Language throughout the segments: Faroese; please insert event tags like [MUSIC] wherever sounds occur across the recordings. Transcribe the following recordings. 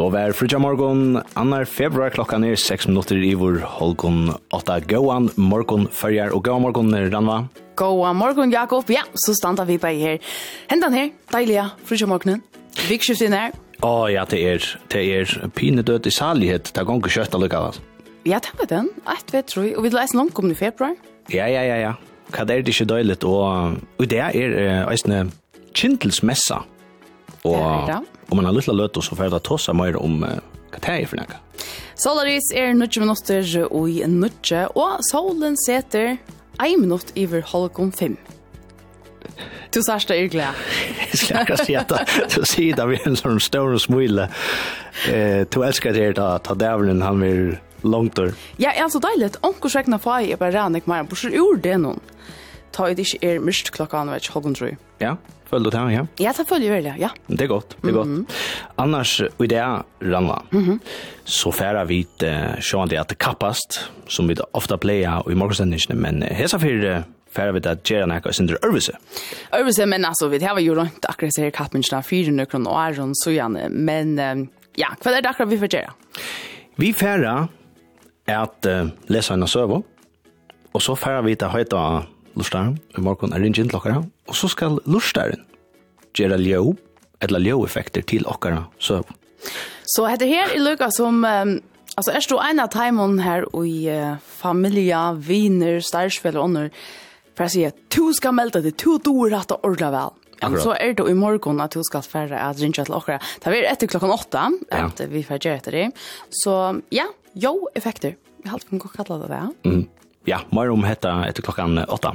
Så vær frutja morgon, annar februar klokkan er 6 minutter i vår holgon 8. Gåan morgon fyrjar og gåan morgon er Ranva. Gåan morgon Jakob, ja, så standa vi bare her. Hentan her, deilige frutja morgonen. Vikskiftin her. Å oh, ja, det er, det er pine død i salighet, det er gong kjøtt allukka. Ja, det var den, eit vet tror jeg, og vi leis langt om i februar. Ja, ja, ja, ja. Hva er det ikke døylet, og, og det er eisne kindelsmessa. Og, Det ja, ja om man har lyst til å løte, så får jeg da tossa mer om uh, hva det er for noe. Solaris er 90 minutter og i 90, og solen seter 1 minutt iver halvkom 5. Du sa det er glad. [LAUGHS] Jeg skal ikke si at du sier det ved en sånn større smule. Eh, du elsker det da, ta dævlen han vil langt der. Ja, er altså deilig. Onkursvekna fag er bare rannig mer. Hvorfor gjorde det noen? ta det ikke er mørkt klokka an, vet ikke, halvdan tror jeg. Ja, følger du det, ja? Ja, det følger jeg, ja. Det er godt, det er godt. Mm -hmm. Annars, og det er Ranna, mm -hmm. så færer vi uh, sjåan det at det kappast, som vi ofta pleier i morgensendingene, men uh, hesa fyrir uh, færa det at gera nakka sindur ørvise. Ørvise men altså vi har jo rundt akkurat sier kappingna fire nøkron og Aron så gjerne, men ja, hva er det akkurat vi får gera. Vi færa at uh, lesa en av søvo og så færa vi ta heita lustaren, i morgon er ringin til okkara, og så skal lustaren gjera ljó, eller ljó-effekter til okkara søv. Så heter her i lukka som, um, altså er stå en av taimun her i uh, familia, viner, starsfell og ånder, for jeg sier, du skal melde deg, du dår at ordla vel. Men så er det i morgon at du skal færre at rinja til okkara. Det er etter klokkan åtta, at ja. vi færre etter det. Så ja, jo-effekter. Jeg halte vi kan kalla det det. Mm ja, mer om hetta etter klokkan 8.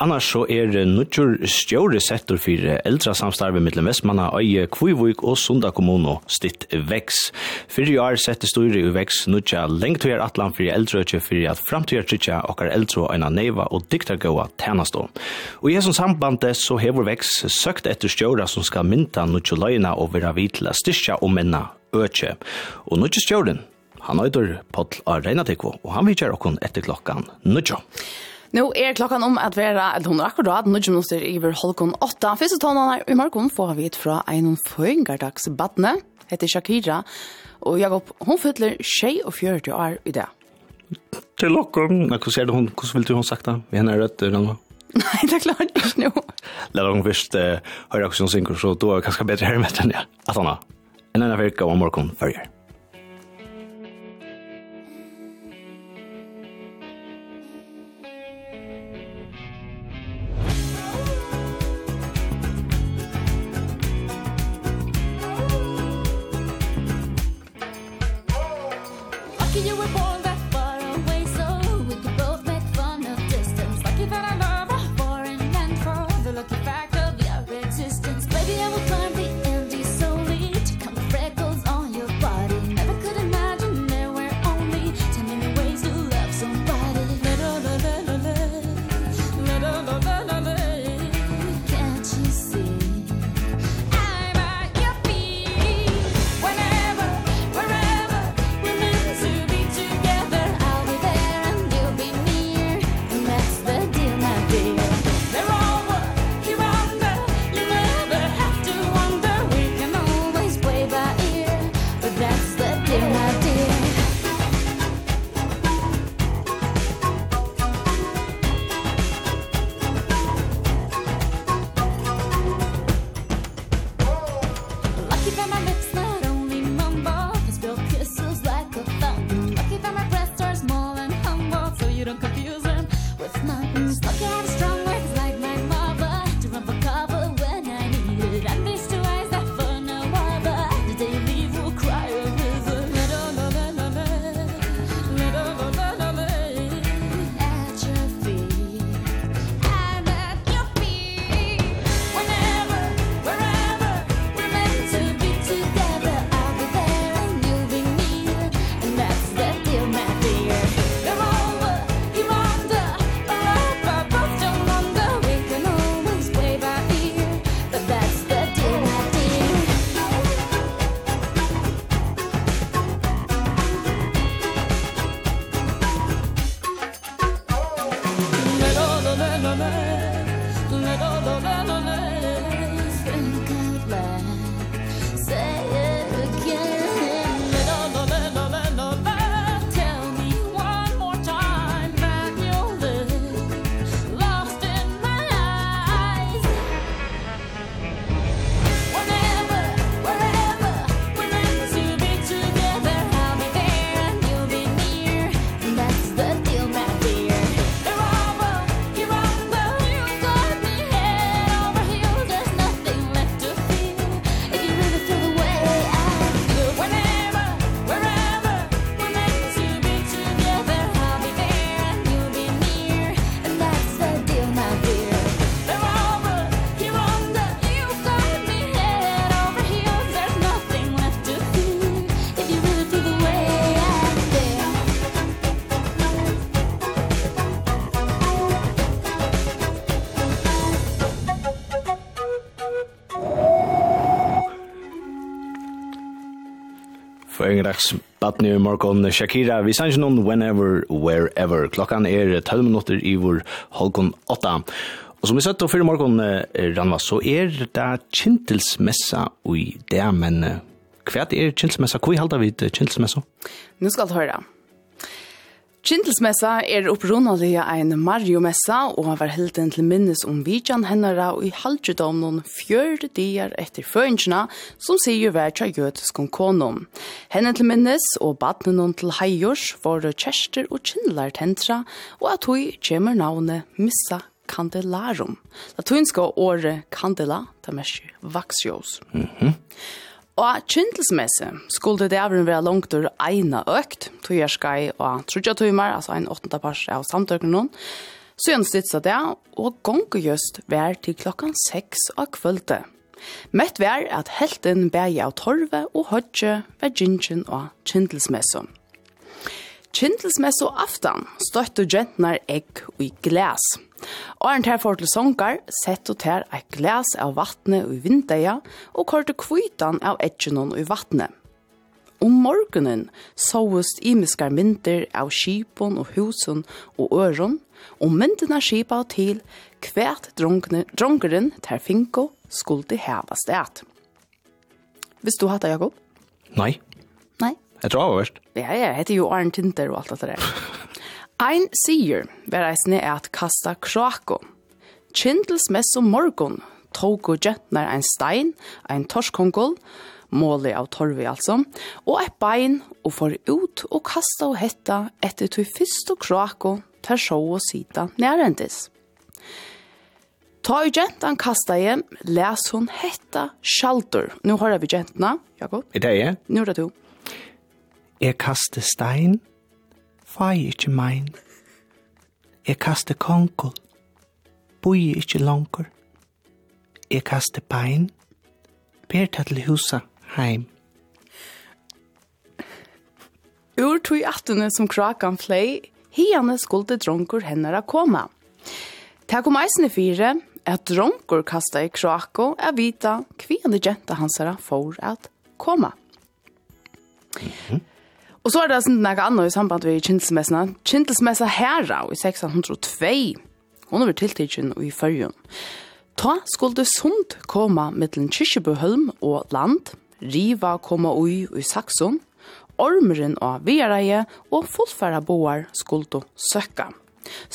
Annars så er Nudjur stjåre settor for eldre samstarve mellom Vestmanna, Øye, Kvivvik og Sunda kommune stitt veks. Fyrir år sette styrir i veks Nudja lengt høyre atlan for eldre og for at framtida trykja okkar eldre eina neiva og diktargåa tænastå. Og i hessum sambande så hevur veks søkt etter stjåra som skal mynta Nudjuløyna og vera vidla styrkja og menna økje. Og Nudjur stjåren Han øyder Podl av Reinatikvo, og han vidtjer okkon etter klokkan nødja. Nå er klokkan om at vera, eller hun er akkurat, nødja minutter i hver halvkon åtta. Fyrste tånene i morgen får vi et fra en føringardags badne, heter Shakira, og Jakob, hun fyller 24 år i det. Til okkon, hvordan ser du hun, hvordan vil du hun sagt det? Vi henne er rødt, Ranva. [LAUGHS] Nei, det er klart ikke nå. La dem først uh, høre hvordan hun synker, så da er det kanskje bedre her med den, ja. At han har. En annen virke om morgen førjer. ettermiddags Batni i morgon Shakira, vi sanns noen whenever, wherever. Klokkan er 12 minutter i vår halvkon 8. Og som vi sett fyrir morgon, Ranva, så er det kjentelsmessa i det, men hva er kjentelsmessa? Hvor halda vi kjentelsmessa? Nå skal du høre. Kjentelsmessa er opprunnelig ein Mario-messa og var helden til minnes om vidjan hennara og i halvdjedomnen fjørde dier etter føringsna som sier vær tja jødeskon konom. Henne til minnes og badnenon til heijors for kjerster og kjentlar tentra og at hui kjemur navnet Missa Candelarum. Latinska året Candela, det merker vaksjås. Mhm. Og kjentelsmesse skulle det avren være langt ur eina økt, tog skai og trudja tøymer, altså en åttende pars av samtøkken noen. Så gjerne stitsa det, og gongu just vær til klokkan seks av kvölde. Mett vær at helten bæg av torve og hodje ved gynnsjen og kjentelsmesse. Kjentelsmesse og aftan støtte gentner egg og i glas. Åren tar for til sångar, sett og tar eit glas av vattnet i vindeia, og kortet kvitan av etjenon i vattnet. Om morgenen såest imiskar mynter av skipon og husen og øron, og myntene skipa til kvært dronkeren ter finko skulle heva sted. Hvis du hatt det, Jakob? Nei. Nei? Jeg tror det var verst. Ja, ja, det heter jo Arne Tinter og alt det der. [LAUGHS] Ein sier var eisne at kasta krako. Kindles mess om morgon tog og gjettnar ein stein, ein torskongol, målet av torvi altså, og eit bein og får ut og kasta og hetta etter tog fyrst og krako ter sjå og sita nærendis. Ta i gentan kasta hjem, les hun hetta sjaldur. Nå har vi gentna, Jakob. Er det jeg? Nå er det du. Jeg kaste stein, fai ikkje mein. Jeg kaste konkol, boi ikkje langer. Jeg kaste bein, ber ta til husa heim. Ur tog attene som krakan flei, hiane skulde dronkur hennara koma. Ta kom eisne fire, at dronkur kasta i krako, er vita kviande jenta hansara for at koma. Mm -hmm. Og så er det sånn noe annet i samband med kjentelsmessene. Kjentelsmessa herra i 1602. Hun var tiltidsen i førjen. Ta skulle sunt koma mittlen Kyrkjebøholm og land, riva koma ui i Saxon, ormeren av Vereie og fullfæra boar skulle søkka.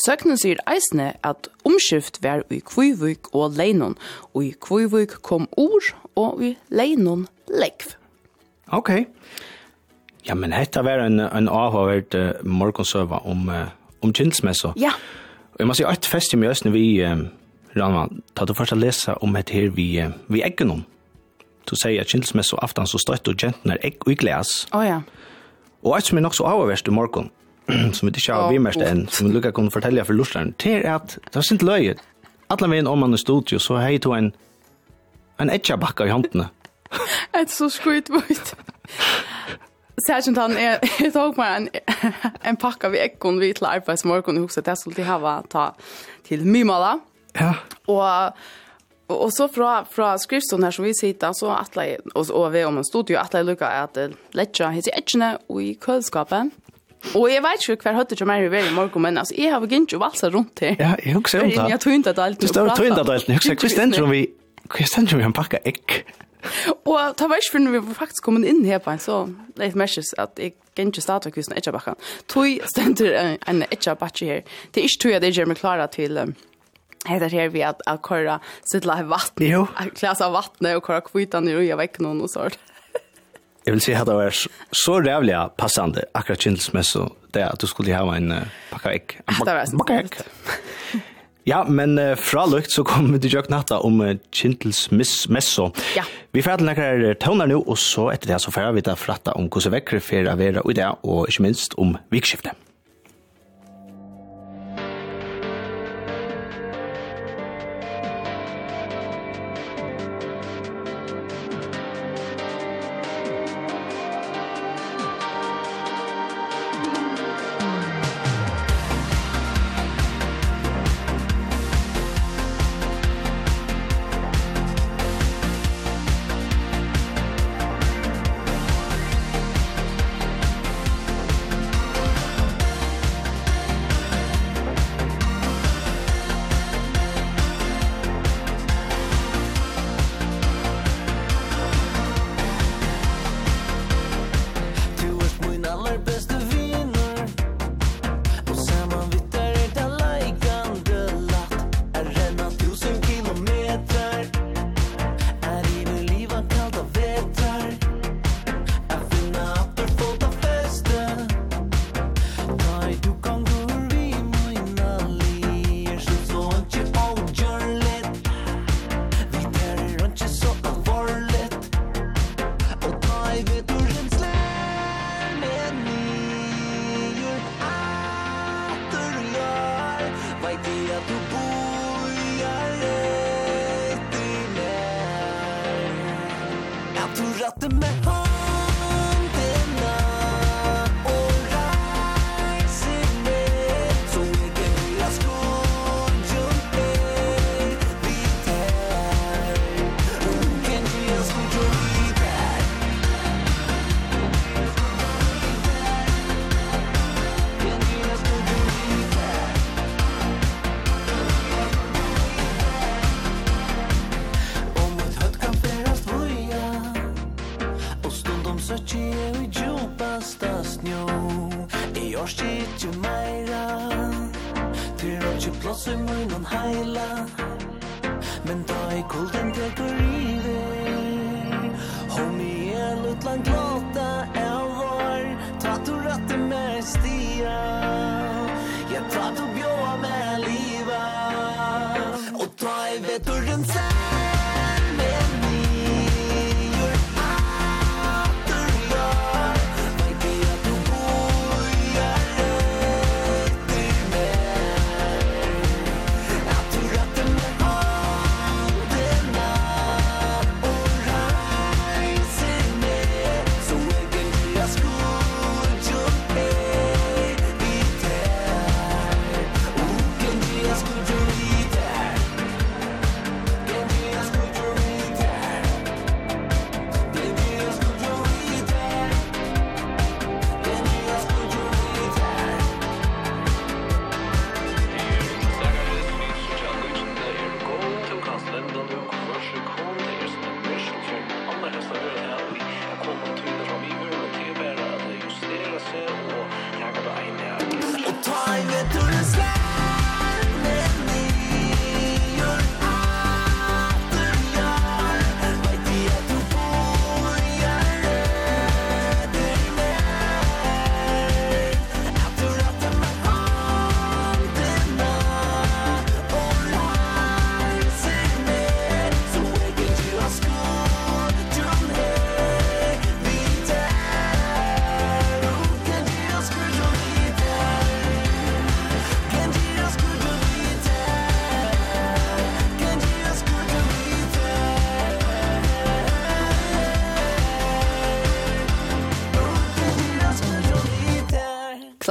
Søknen sier eisne at omskift var i Kvivuk og Leinon, og i Kvivuk kom ord og i Leinon legv. Okay. Ok. Ja, men hetta var en en avhört uh, morgonsøva om uh, om kinsmässa. Ja. Og jag må ju ett fest i mig vi uh, Ranma, ta du først å lese om et her vi, uh, vi äggen om. Du sier at kinsmässa og aftan så støtt og genten är ägg i glas. Å oh, ja. Og et som er nok så avhverst i morgen, som [CLEARS THROAT] vi ikke har vimest enn, som Luka kunne fortelle for Lorsland, det er at det var sint løye. Alla veien om man i studio, så hei to en, en etja bakka i håndene. [LAUGHS] Et så skuit vart. [LAUGHS] Särskilt han är [LAUGHS] jag tog mig en, [LAUGHS] en packa vi ekon vi till arbetsmorgon och också att jag skulle ha ta till Mymala. Ja. Och Och så från från skriften här som vi sitter så att jag och och vi om en studio att jag lukar att lägga his i och i kölskapen. Och jag vet ju kvar hade jag mer i i morgon men alltså jag har inte ju valsat runt här. Ja, jag också det. Jag tror inte att allt. Du står tror inte att allt. Jag säger Kristensen vi Kristensen vi har packa ägg. [LAUGHS] Og ta var ikke for når vi faktisk kommet inn her på en så leit er merkes at jeg kan ikke starte kusen Etjabakken. Tøy stender en Etjabakke her. Det er ikke tøy at jeg gjør meg klare til heter her vi at at køra sittla i vatten. Jo. At av vattnet og køra kvitan i røya vekk noen og sånt. Jeg vil si at det var så rævlig passande akkurat kjentelsmessig det at du skulle ha en pakka egg. En pakka egg. Ja, men uh, fra lukt så kom vi til Jøk Natta om uh, Kintels Messo. Ja. Vi får til nekker tøvner nå, og så etter det så får vi til å fratte om hvordan vekker for å være i det, og ikke minst om vikskiftet.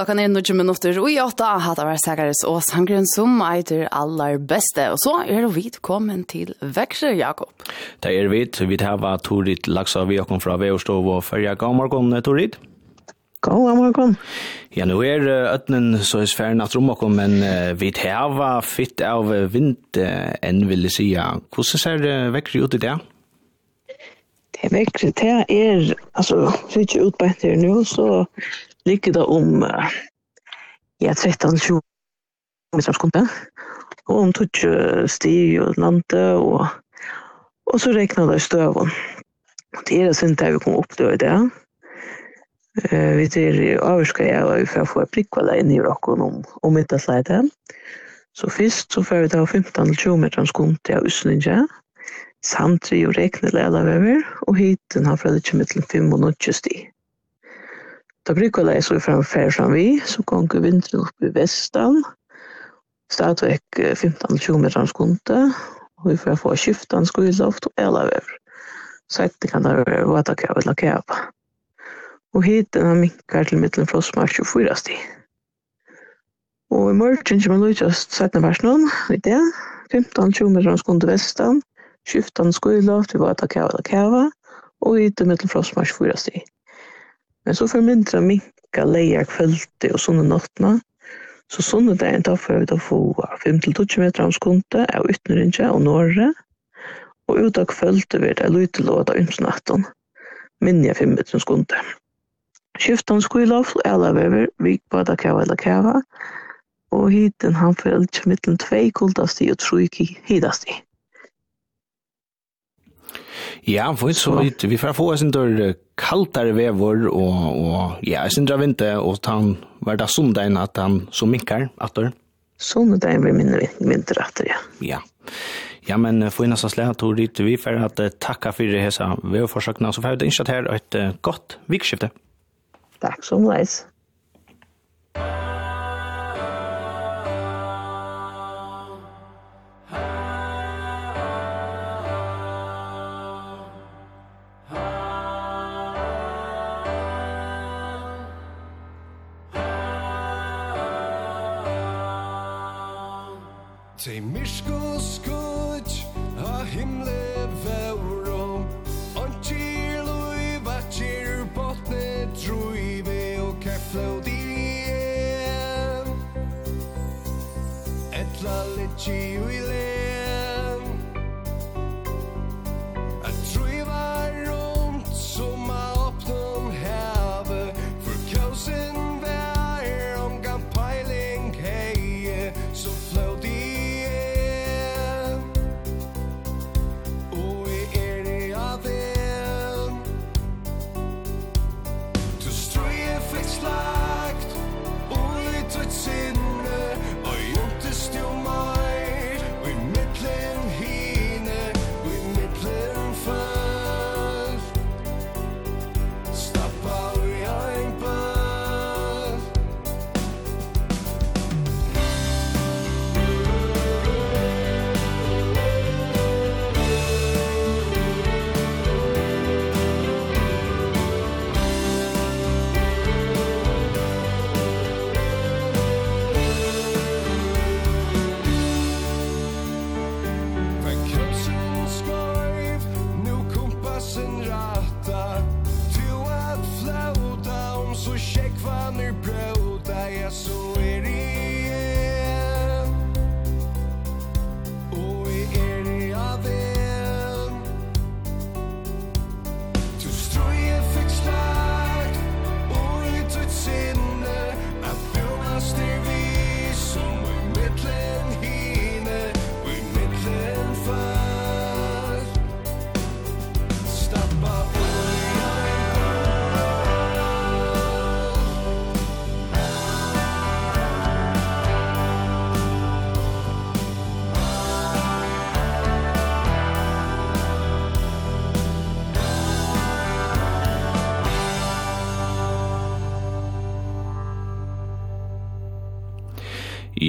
Klockan er 20 minutter, og i åtta hatt av Sægaris og sangren som eiter aller beste. Og så er vi kommet til Veksjø, Jakob. Det er vi, vi tar var Torit Laksa, vi har fra Veostov og Førja. God morgen, Torit. God morgen. Ja, nu er øtnen så er sfæren at rom okkom, men uh, vi tar var fitt av vind uh, enn vil jeg si. Hvordan ser Veksjø ut i det? Det er Veksjø, det er, altså, vi er ikke utbeint her nå, så ligger det om ja, 13-20 meter og om tog stig og lande og, og så regner det støvun. Det er det dag vi kom opp til i det. Uh, vi i avurska jeg var for å få prikkvala inn i rokken om, om middagsleide. Så først så får vi ta 15-20 meter skund til Østlinja. Samtidig og rekna leda vever, og hiten har fra det ikke mittel 5 og 9 sti. Da bruker jeg så framfær som vi, så gonger vinteren opp i vestan. Stadvek 15-20 meter skunde, og vi får få skiftan skuiloft og elavever. Så etter kan det være vatakev eller kev. Og hiten har minkar til middelen frostmark 24 stig. Og i morgen kommer Lujtjøst 17. versjonen, vet jeg. 15-20 meter skunde vestan, skiftan skuiloft, vi vatakev eller keva, og hiten middelen frostmark 24 stig. Men så förmyndrar minka leia kvöldi och sånne nattna. Så sånne dagen tar får vi då få 5-20 meter om skonte av ytnerinja och norre. Og ut av kvölde vi det lite låta ymsnatten. Minja 5 meter om skunte. Skiftan skuilof og alla vever, vik bada kava eller kava. Og hiten han fyrir elkja mittlen 2 kuldasti og 3 hidasti. Ja, for så vidt. Vi får få en dør kaltare vevor, og, og ja, jeg synder av vinter, og han var da sundagen at han så minkar, atter. Sundagen blir minne vinter atter, ja. Ja. Ja, men for innan så slett tog dit vi får at takka for hesa vevforsøkene, så får vi det innskjøtt her et godt vikskifte. Takk som leis. Takk. Цей мішко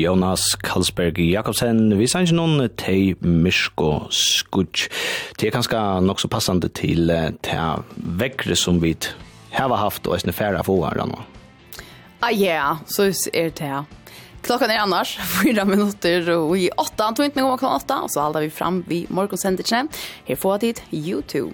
Jonas Karlsberg Jakobsen, vi sanns noen te Myrsko Skudj. Det er kanskje nok så passande til te vekkere som vi har haft og eisne færre få her nå. Ah, ja, så er [LAUGHS] det her. Klockan är annars fyra minuter och i åtta, antar inte mig om klockan åtta. Och så håller vi fram vid morgonsändningen. Här får jag dit YouTube.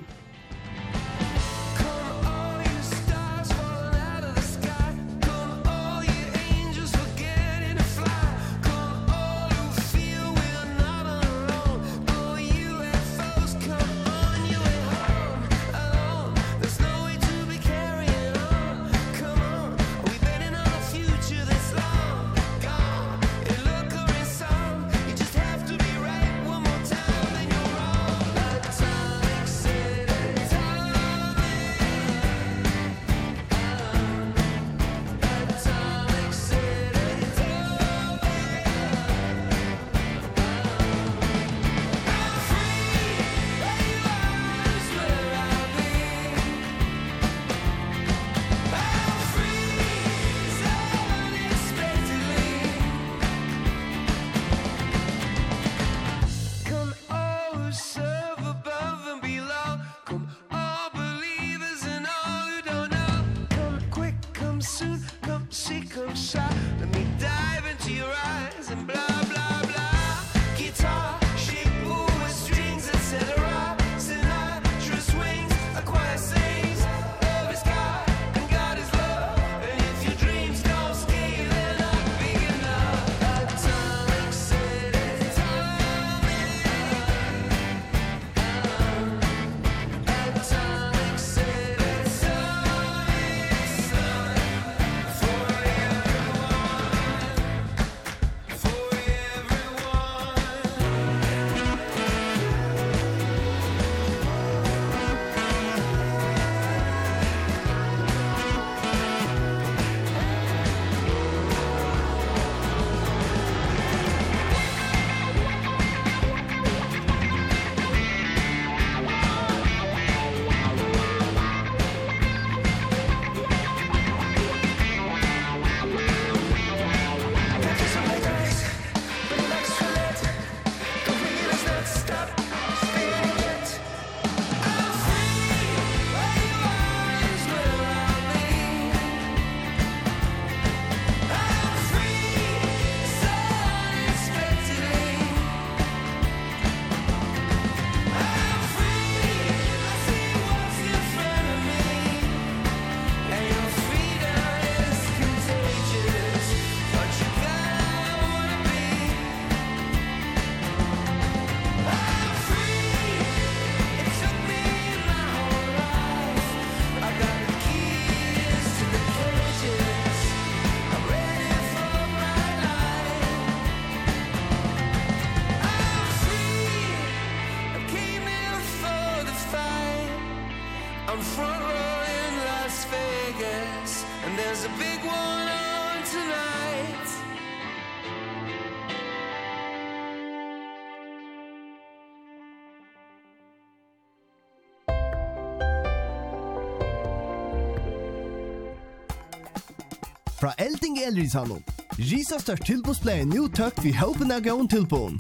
fra Elting i Elrisalon. Risa størst tilbåspleie nu tøkt vi håpen av gåen tilbåen.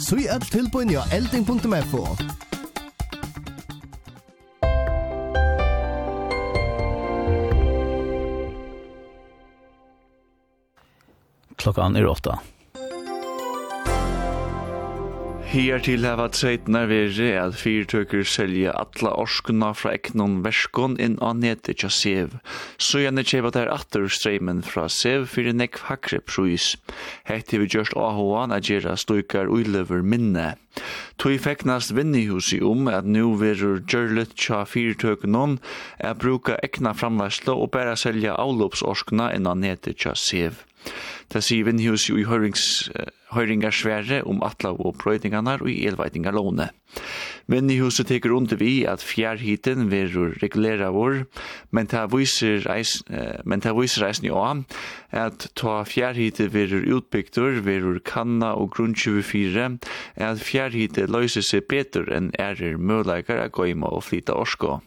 Så i alt tilbåen ja elding.fo. Klokkan er åtta. Her til hava treitnar veri at fyrtøkur selja atla orskuna fra eknon verskon inn av netet sev. Så gjerne kjeva der atter streimen fra sev fyrir nekv hakre prus. Hette vi gjørst ahoan a gjerra stoikar uilever minne. Tui feknast vinnihusi om at nu verur gjørlet tja fyrtøknon er bruka ekna framværslo og bæra selja avlopsorskna innan nete tja sev. Det sier Vinnhus i høyrings, høyringar svære om atlav og brøydingarnar og i elveitingar låne. Men i huset teker under vi at fjærhiten verur regulera vår, men ta viser reis, men ta viser reisen jo at ta fjærhite verur utbygdur, verur kanna og grunn 24, at fjærhite løyser seg betur enn ærer møleikar a goima og flyta orsko.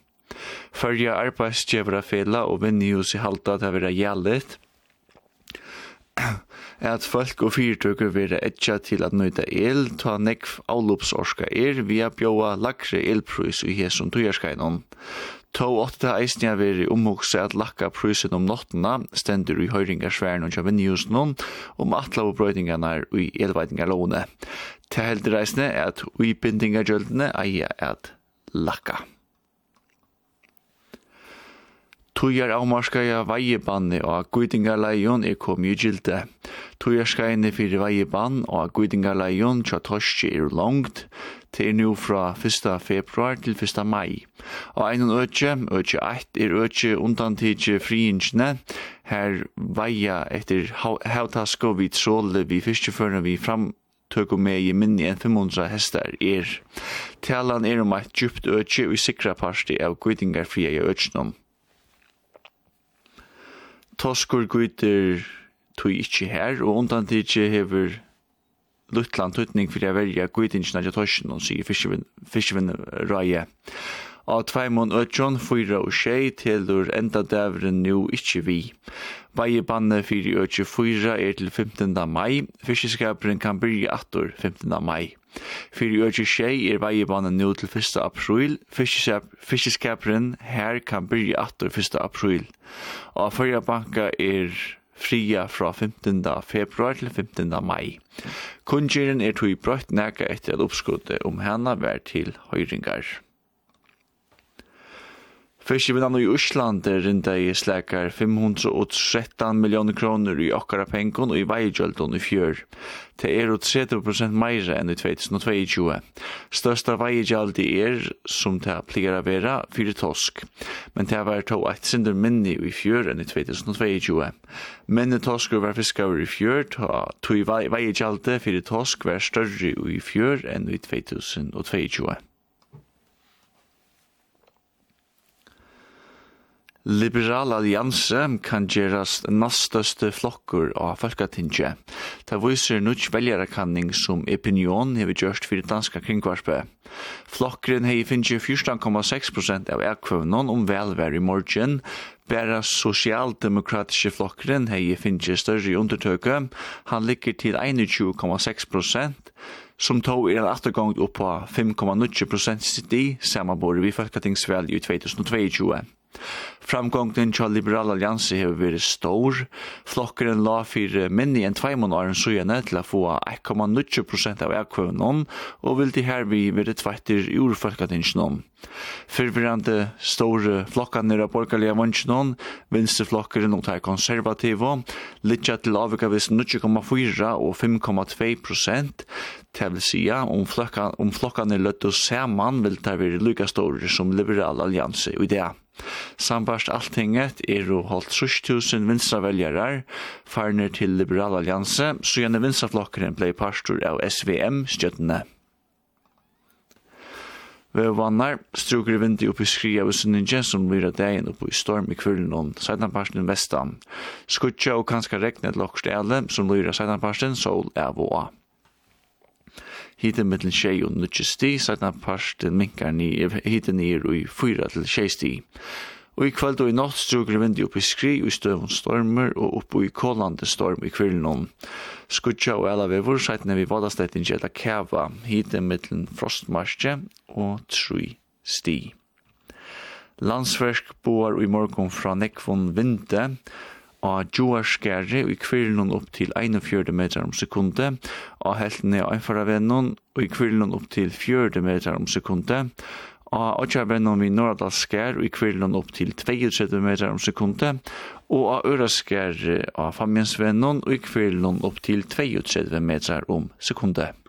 Førja arbeidsgjevra fela og vinnihus i halta til å være gjallet, at folk og fyrtøkker vera etja til at nøyta el, ta nekv avlopsorska er via bjóa lakre elprøys i hesson tøyerskainon. Tå åtta eisnia veri omhugsa at lakka prøysen om nottena, stendur i høyringarsværen og kjavinnihusen om atlavubrøydingarna i elveidingarlåne. Til heldig reisne er at uibindingargjøldene eia at lakka. Tujar avmarskaja veiebanni og guidingarleion er kom i gilde. Tujarskajene fyrir veiebann og guidingarleion tja torski er langt, til er nu fra 1. februar til 1. mai. Og einan øtje, øtje 1, er øtje undantidje friingene, her veia etter hautasko vi tråle vi fyrstjeføren vi fram tøkum med i minni enn 500 hestar er. Talan er om eit djupt øtje og sikra parti av guidingarfria i øtjenom toskur guiter tui ikkje her, og undan til ikkje hever luttland tutning fyrir a verja guitingsna til torsjen, og sier fiskevinn røye. Fiskevinn av tveimon ötjon, fyra og tjei, tilur enda dævren nu ikkje vi. Bæje banne fyrir ötje fyra er til 15. mai, fiskeskaperen kan byrja attor 15. mai. Fyrir ötje tjei er bæjebanen nu til 1. april, fiskeskaperen her kan byrja attor 1. april. Og fyrir banka er fria fra 15. februar til 15. mai. Kundgjeren er tog brøtt nega etter at oppskuddet om henne vær til høyringar. Fyrst vinnan i Ísland er rinda i slekar 513 millioner kroner i okkara pengon og i veigjøldon i fjør. Det er 30% meira enn i 2022. Størsta veigjøldi er, som det pleier å vera, fyrir tosk. Men det var to eit sindur minni i fjør enn i 2022. Minni toskur var fiskar i fjør, to i veigjøldi fyrir tosk var større i fjør enn i 2022. Liberal Allianse kan gjerast nastøste flokkur av Falkatinge. Det viser nutj veljarakanning som opinion hever gjørst fyrir danska kringvarspe. Flokkren hei finnje 14,6% av ekkvøvnån om velvær i morgen, Bæra sosialdemokratiske flokkren hei finnje større i undertøke, han ligger til 21,6%, som tog er en attergångt upp på 5,9% sitt i samarbordet vi folketingsvalg i 2022. Framgången til Liberal Allianse har vært stor. Flokkeren la for minne enn tveimån åren søgjene til å få 1,9% av ekkvøvnån, og vil de her vi være tveitter i urfolkatingsnån. Fyrvirrande store flokkene av borgerlige vansjenån, vinsteflokkeren og de konservative, litt til avvikavis 0,4 og 5,2%, Det vil si om flokkene løttes saman vil det være lykka store som liberal allianse i det. Sambart alltinget er og holdt 6000 venstraveljarar farner til Liberal Allianse, så gjerne venstraflokkeren blei pastor av SVM-stjøttene. Vøvannar struker vindu upp i skri av sunninje som lyra dagen upp i storm i kvillen og seidanparsten vestan. Skutja og kanska regnet lokkstæle som lyra seidanparsten sol av og av hittar mittel 6 og 9 sti, sætna parsten minkar ni, hittar nir i 4 til 6 sti. Og i kvöld og i natt struger vindi opp i skri og i støvun stormer og opp i kolande storm i kvillen Skutja og ala vevor sætna vi vadastettin gjelda kava, hittar mittel frostmarsje og 3 sti. Landsverk boar i morgon fra nekvon vinte, av Joarskjære i kvirlen opp til 41 meter om sekundet, av heltene av Einfaravennon i kvirlen opp til 40 meter om sekundet, av Åtjabennon vid Norradalskjær i kvirlen opp til 32 meter om sekundet, og av Øraskjær av Famjensvennon i kvirlen opp til 32 meter om sekundet.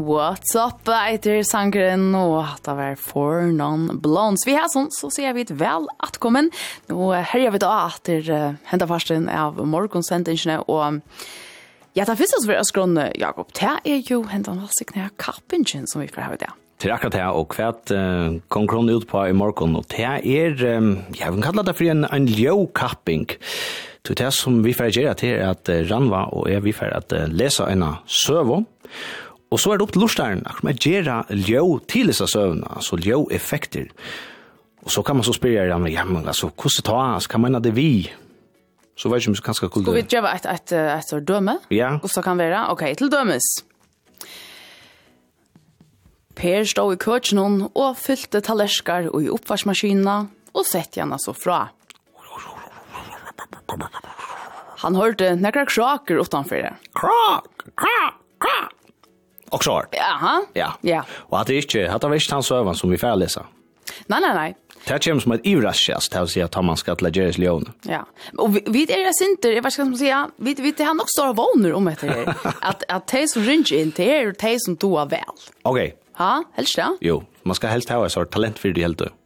What's up, Eiter sangren, og at det var for noen blondes. Vi har sånn, så sier vi et vel atkommen. Nå herjer vi da etter uh, hentet farsen av morgonsendingene, og ja, det finnes oss for oss Jakob, det er jo hentet halsikne av kappingen som vi får ha i det. Det er akkurat det, og hva uh, kom kronen ut på i morgen, og det er, um, jeg vil kalle det for en, en ljøkapping. kapping Så det som vi får gjøre til er at Ranva og jeg vi får at lese en søvå, og så er det opp til lortstæren akkurat med gjøre ljø til disse søvnene, altså ljø-effekter. Og så kan man så spørre, ja, men, ja, men altså, hvordan ta, altså, hva mener det vi? Så vet ikke om vi kanskje skulle... Skal vi gjøre et, et, et, et døme? Ja. Hvordan så kan det være, ok, til dømes. Per stod i køkjenen og fylte tallerskar og i oppvarsmaskina og sette henne så fra. Han hørte nekra kraker utanfor. det. Krak, krak, krak. Og så hørt. Jaha. Ja. ja. Og at det ikke, at det var ikke hans øvn som vi får lese. Nei, nei, nei. Det kommer som et ivraskjast til å si at man skal til Jerry's leone. Ja, og vi er det sinter, jeg vet ikke hva man sier, vi, vi har nok større våner om etter det. [LAUGHS] At, at de som ringer inn til er de som doer vel. Ok. Ha? helst det. Jo, man skal helst ha en sort talent for det hele tiden.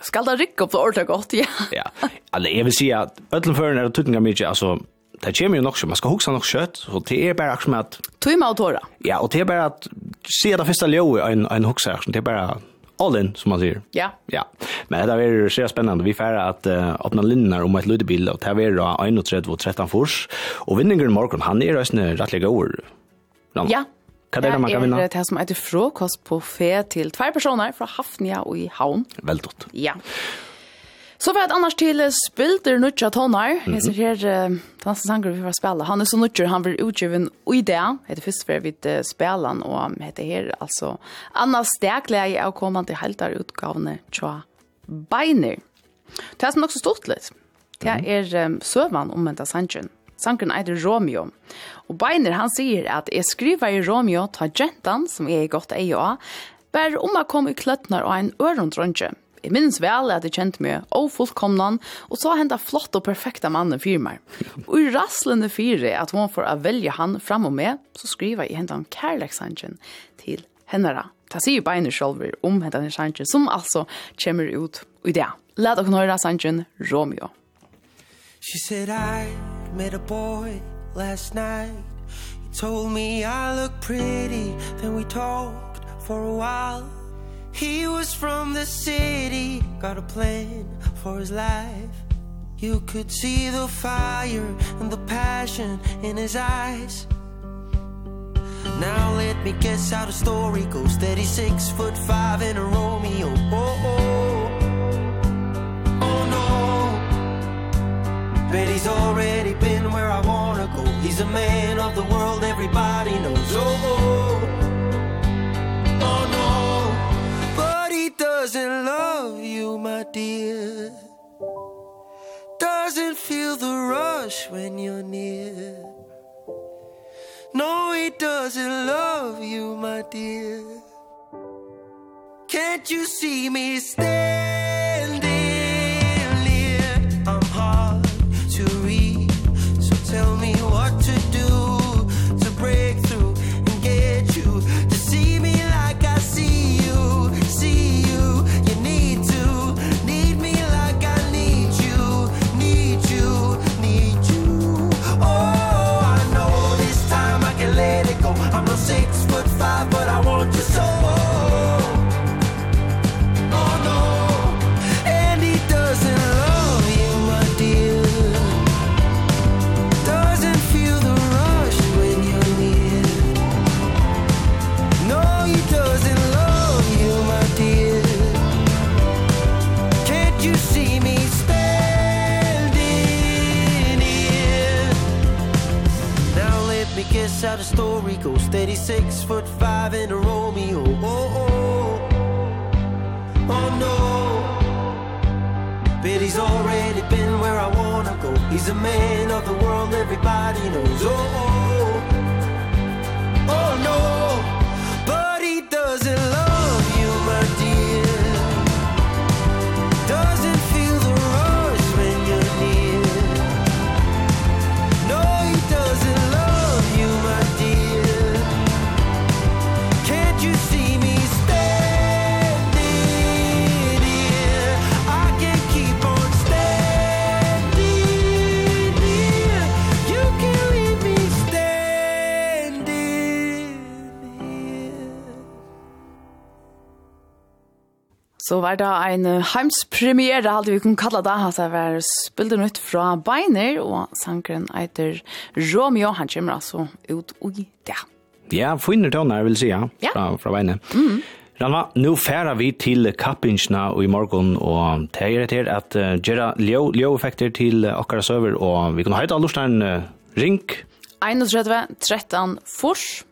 Skal da rykke opp det ordet godt, ja. ja, altså jeg vil si at ødelføren er tøtninga mye, altså det kommer jo nok så, man skal huske nok kjøtt, så det er bare akkurat at... Tøy med autora. Ja, og det er bare at, sier det første ljøet en, en hukse, det er bare all in, som man sier. Ja. Ja, men det er så spennende, vi får at uh, åpne linjer om et lydebil, og det er 31 og 13 fors, og vinningen morgen, han er røstene rettelig over. Ja, Hva er det man kan vinne? Det er det som heter frokost på fe til tvær personer fra Hafnia og i Havn. Veldig. Ja. Så var det annars til spilter nutja tonar. Mm. Jeg ser her, uh, dansen sanger vi får spela. Han er så Nutja, han blir utgiven i det. Det er først for vi uh, spelan, og han heter her altså Anna Stekleie er kommande til helter utgavene tja Beiner. Det er som nok så stort litt. Det er um, søvann om Menta Sanchen. Sanken eitir Romeo. Og Beiner han sier at jeg skriver i Romeo ta gentan som jeg er godt eier av, bare om jeg kom i kløttnar og en ørendrønge. Jeg minns vel at jeg kjente meg og og så henda flott og perfekta mannen fyrir meg. Og i rasslende fyrir at hun får å velge han fram og med, så skriver jeg hendan kærleksangen til hennara. Ta sier beina sjolver om hendan sangen, som altså kommer ut i det. Lad dere nøyra sangen Romeo. She said I met a boy last night. He told me I look pretty. Then we talked for a while. He was from the city. Got a plan for his life. You could see the fire and the passion in his eyes. Now let me guess how the story goes. That he's six foot five in a Romeo. Oh, oh. Bet he's already been where I wanna go. He's a man of the world everybody knows. Oh, oh, oh no. But he doesn't love you, my dear. Doesn't feel the rush when you're near. No, he doesn't love you, my dear. Can't you see me stay? only six foot five in a Romeo. Oh, oh, oh no. But he's already been where I wanna go. He's a man of the world everybody knows. Oh, oh, oh no. But he doesn't love Så var det en heimspremiere, hadde vi kunne kalla det. at det var spildet nytt fra Beiner, og sangren eiter Romeo. Han kommer altså ut i det. Ja, finner tøvner, vil si, ja, fra, fra Beiner. Mm. Ranva, nu færer vi til kappingsna i morgon, og det er rett at uh, gjøre ljøeffekter til uh, akkurat søver, og vi kan høyta et uh, ring. 31 13 fors.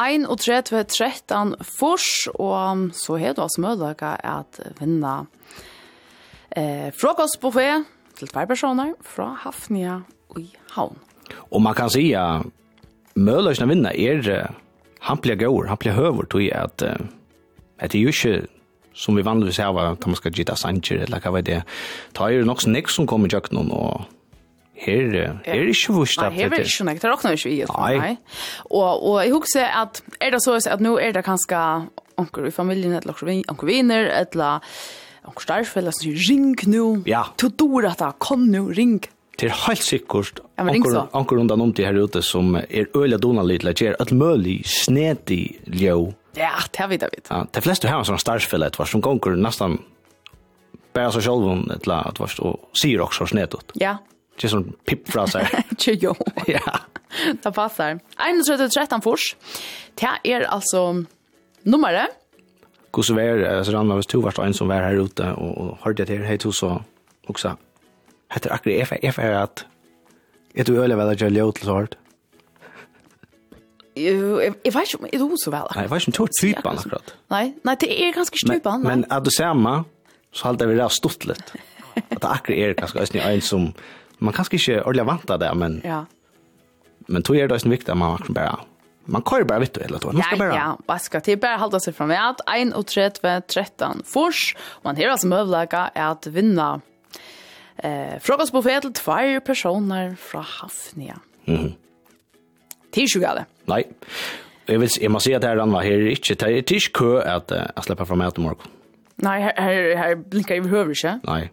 31-13 fors, og så er det også mulighet at vinna eh, frokostbuffé til tvær personer fra Hafnia i Havn. Og man kan si at muligheten vinna er uh, han blir gaur, han blir høver, tror at, uh, det er jo ikke som vi vanligvis har, at man skal gitta sanger, eller hva vet det? Det er jo nok snakk som kommer i kjøkkenen, og her er ikke vurst at det er. Nei, her er ikke noe, det er også noe ikke vi i. Nei. Og, og jeg husker at, er det så at nå er det kanskje onker i familien, eller onker viner, eller onker starfeller som sier, ring nå. Ja. Du dår at det, kom nå, ring. Det er helt sikkert onker rundt om til her ute som er øyla donalig til å gjøre et mulig snedig ljø. Ja, det har vi jeg vet. Ja, de fleste har en sånn starfeller, som gonger nesten bare seg selv om et eller annet och ser också snett ut. Ja, Det är som pippfraser. [LAUGHS] jo. ja. Det passar. 31-13 fors. Det är alltså nummeret. Hur så var så ramlade hvis två var en som var här ute och hörde till hej till så också. Heter akkurat EFA EFA är att Jag tror öle väl att jag ljöt så hårt. Jag vet inte om det är så väl. Nej, jag vet inte om det är typan akkurat. Nej, nej, det är ganska typan. Men men att du ser så halter vi det här stort lite. Att det akkurat är ganska en som man kanskje ikke ordentlig vant av det, men, ja. men tog er det også viktig at man akkurat bare Man kör bara vitt hele tog. Man skal bare... Ja, vad ska det bara hålla sig framåt. 1 och 3 13 fors. Man har alltså möjlighet att vinna eh frukostbuffé till två personer från Hafnia. Mhm. Tischugale. Nej. Jag vill jag måste säga att det her den var här ikke. det er tisju kø at kö att att släppa fram mat imorgon. Nej, här här blinkar ju behöver inte. Nei.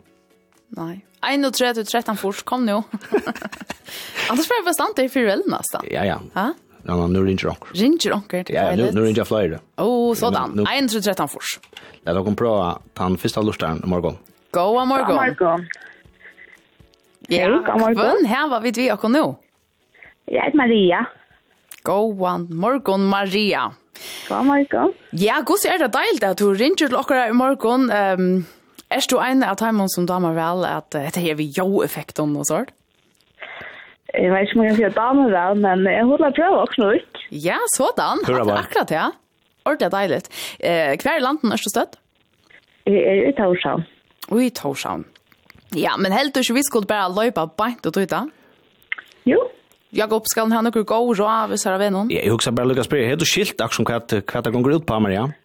Nej. 31 13 fors kom nu. [LAUGHS] Annars får jag bara stanna i fyra nästan. Ja ja. Ja. Ja, men nu ringer onkel. Ringer onkel. Ja, nu, nu ringer flyger. Oh, sådan. 31 13 fors. Ja, då kommer prova den första lursdagen imorgon. Goa morgon. Goa morgon. Ja, goa morgon. Här var vi vi och nu. Jeg heter Maria. Goa morgon Maria. Goa morgon. Ja, god er det deilt at du ringer til oss i morgon. Ehm um, Er du en av timene som damer vel at uh, dette er vi jo-effekten og sånt? Jeg vet ikke om jeg kan si damer vel, men jeg holder prøve også ut. Ja, sådan. Akkurat, ja. Ordentlig deilig. Uh, hver i landen er du støtt? Jeg er i Torshavn. i Torshavn. Ja, men helt du ikke vi skulle bare løpe beint og tøyta? Jo. Jakob, skal han ha noen gode råd hvis han har vennom? Jeg husker bare lykke å spørre. Har du skilt akkurat hva det går ut på, Maria? Ja.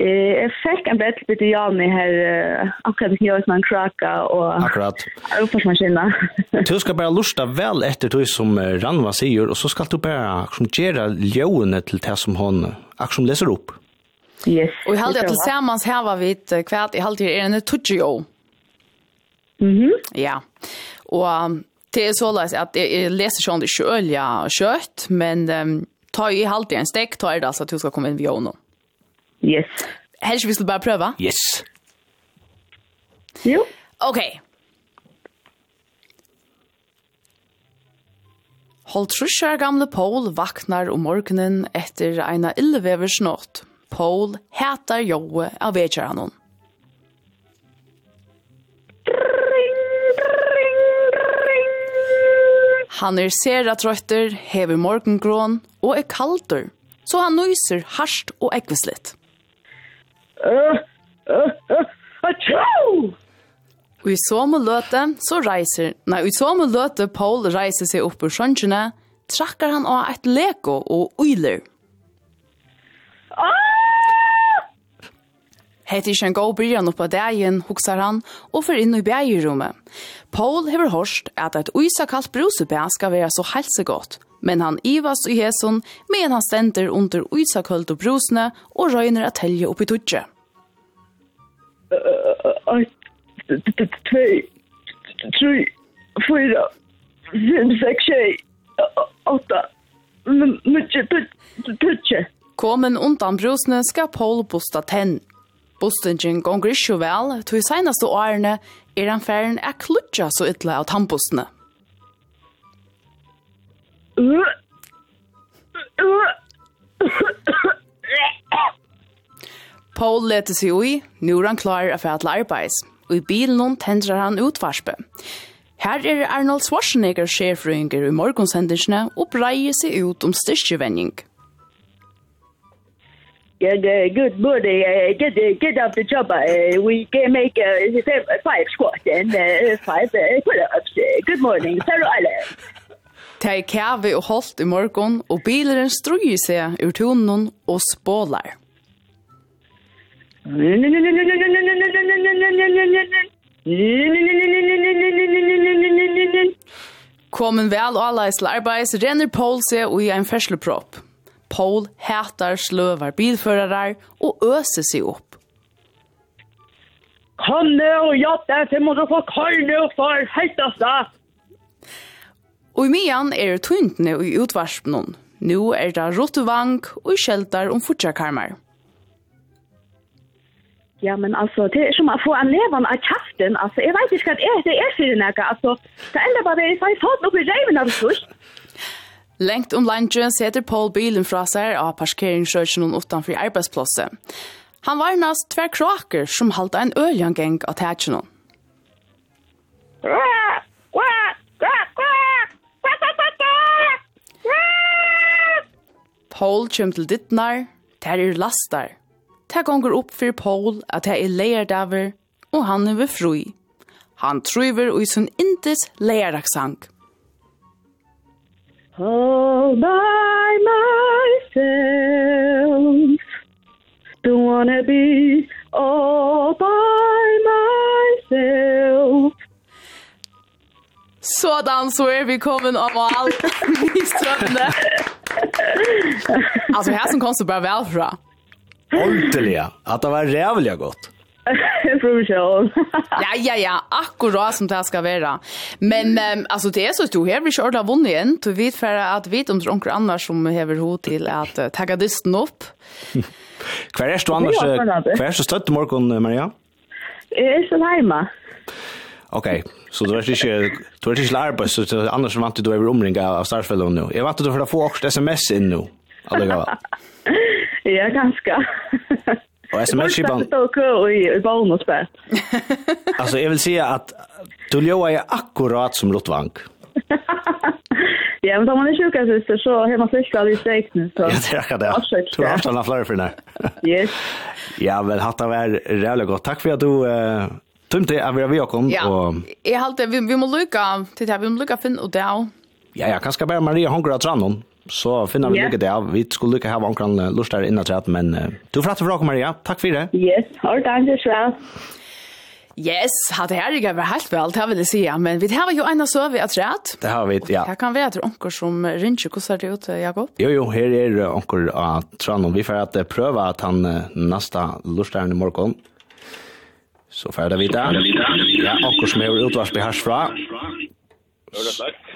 Eh, jeg fikk en bättre bit jag her, här akkurat när som man kraka och Akkurat. Uppförsmaskina. du [LAUGHS] skal bare lusta väl efter det som Ranva sier, och så ska du bare som gjøre ljøene till det som hon akkurat läser upp. Yes. Och jag hade tillsammans här var vi ett kvart i halvtid er en tutjo. Mhm. Ja. Och det är så läs att jag läser det i kölja kött men um, ta i halvtid en stek tar det alltså att du ska komma in vid honom. Yes. Helst vi skulle bara pröva? Yes. Jo. Okej. Okay. Hold gamle Paul vaknar om morgenen etter eina illvevers nått. Paul heter Joe av vekjar han. Han er sera trøytter, hever morgengrån og er kaldur, så han nøyser harsht og ekvislitt. Og i somme løte, så reiser, nei, i somme løte Paul reiser seg opp ur sjønkjene, trakkar han av et leko og uiler. Hette ikke en god bryan oppe av dagen, hoksar han, og fer inn i bægerommet. Paul hever hørst at et uisa kalt brusebæ skal være så helsegått, Men han ivas i hesson, men han stender under utsaköld og brusene, og røyner at helge opp i tudje. Tvei, tru, fyra, fem, seks, tjei, åtta, mykje, tudje. Komen undan brusene skal Paul bosta tenn. Bostingen gonger ikke vel, to i senaste årene er han færen er klutja så ytla av tannbostene. Paul lette seg ui, nu er han klar av at arbeids, og i bilen tendrar han utvarspe. Her er Arnold Schwarzenegger sjefrøynger i morgonsendelsene og breier seg ut om styrkjevending. Yeah, uh, good morning. Uh, get, uh, get up the job. Uh, we can make uh, five squats and uh, five uh, pull-ups. Uh, good morning. Sarah Island. Det er kjave og holdt i morgon, og bileren struer seg ur tonen og spåler. Kommen vel og alle til arbeids, renner Paul seg og i en ferslepropp. Paul hætar sløvar bilførarar og øser seg opp. Kanne og jatt er til måte kall karne og for heitast Og i mian er det tuntene i utvarspen Nå er det rottevang og skjeltar om fortsakarmar. Ja, men altså, det er som å få en levan av kjaften, altså, jeg vet ikke hva det er, det er för näka. altså, det enda bare är att jag upp i rejven av det Lengt om lunchen setter Paul bilen fra seg av parkeringsrøkjen og utenfor arbeidsplosset. Han var nast tver kraker som halte en øljangeng av tætjen. Kvak, kvak, kvak, kvak! Paul kjem til dittnar, der er lastar. Der gonger opp for Paul at der er leierdaver, og han er ved frui. Han trøyver og i sin indes leierdagsang. All by myself Don't wanna be all by myself Så er vi kommen av all [LAUGHS] i strømne. Alltså her som kom så bare vel fra. Ordentliga, att det var rævlig gott. Profession. [LAUGHS] [LAUGHS] ja, ja, ja, akkurat som det ska vara. Men um, alltså det är så stor här vil ikke ordentlig vunnet igen. Du vet för att vi om onkel annars som hever ho till att uh, tagga dysten upp. Kvar är du annars? Kvar är du stött morgen, Maria? Jeg är så hjemme. Okej. Så du var ikke, du var ikke arbeid, så det er annars som vant du er omringa av startfellet nå. Jeg vant du for å få også sms inn nå, alle gava. [LAUGHS] Ja, ganske. Og sms-kipan... Det var ikke i, i spett. altså, jeg vil si at du ljøa er akkurat som Lottvang. [LAUGHS] ja, men da man er sjuka syster, så har man sykla litt steikne. Ja, det er akkurat det. Du har haft av flere for den Yes. [LAUGHS] Ja, men hatt av er rævlig godt. Takk for at du... Uh, Tumt det är vi har ja. och jeg halte, vi vi måste lucka til det vi må lykke finne ut det av. Ja, ja, kanskje bara Maria hungrar av Trannon. Så finner vi ja. lykke det av. Vi skulle lykke ha vankran lustar innan trätt, men uh, du får for fråga Maria. Tack för det. Yes, har time just well. Yes, hade här det var helt väl, det vill säga, men vi har ju en så vi att rätt. Det har vi, ja. Det kan vara onkel som rinner hur ser det ut, Jakob? Jo, jo, här är onkel att uh, Tranum. Vi får att uh, pröva att han uh, nästa lustar i morgon. Så får det vita. Ja, akkurat som jeg har utvarsp i hersfra.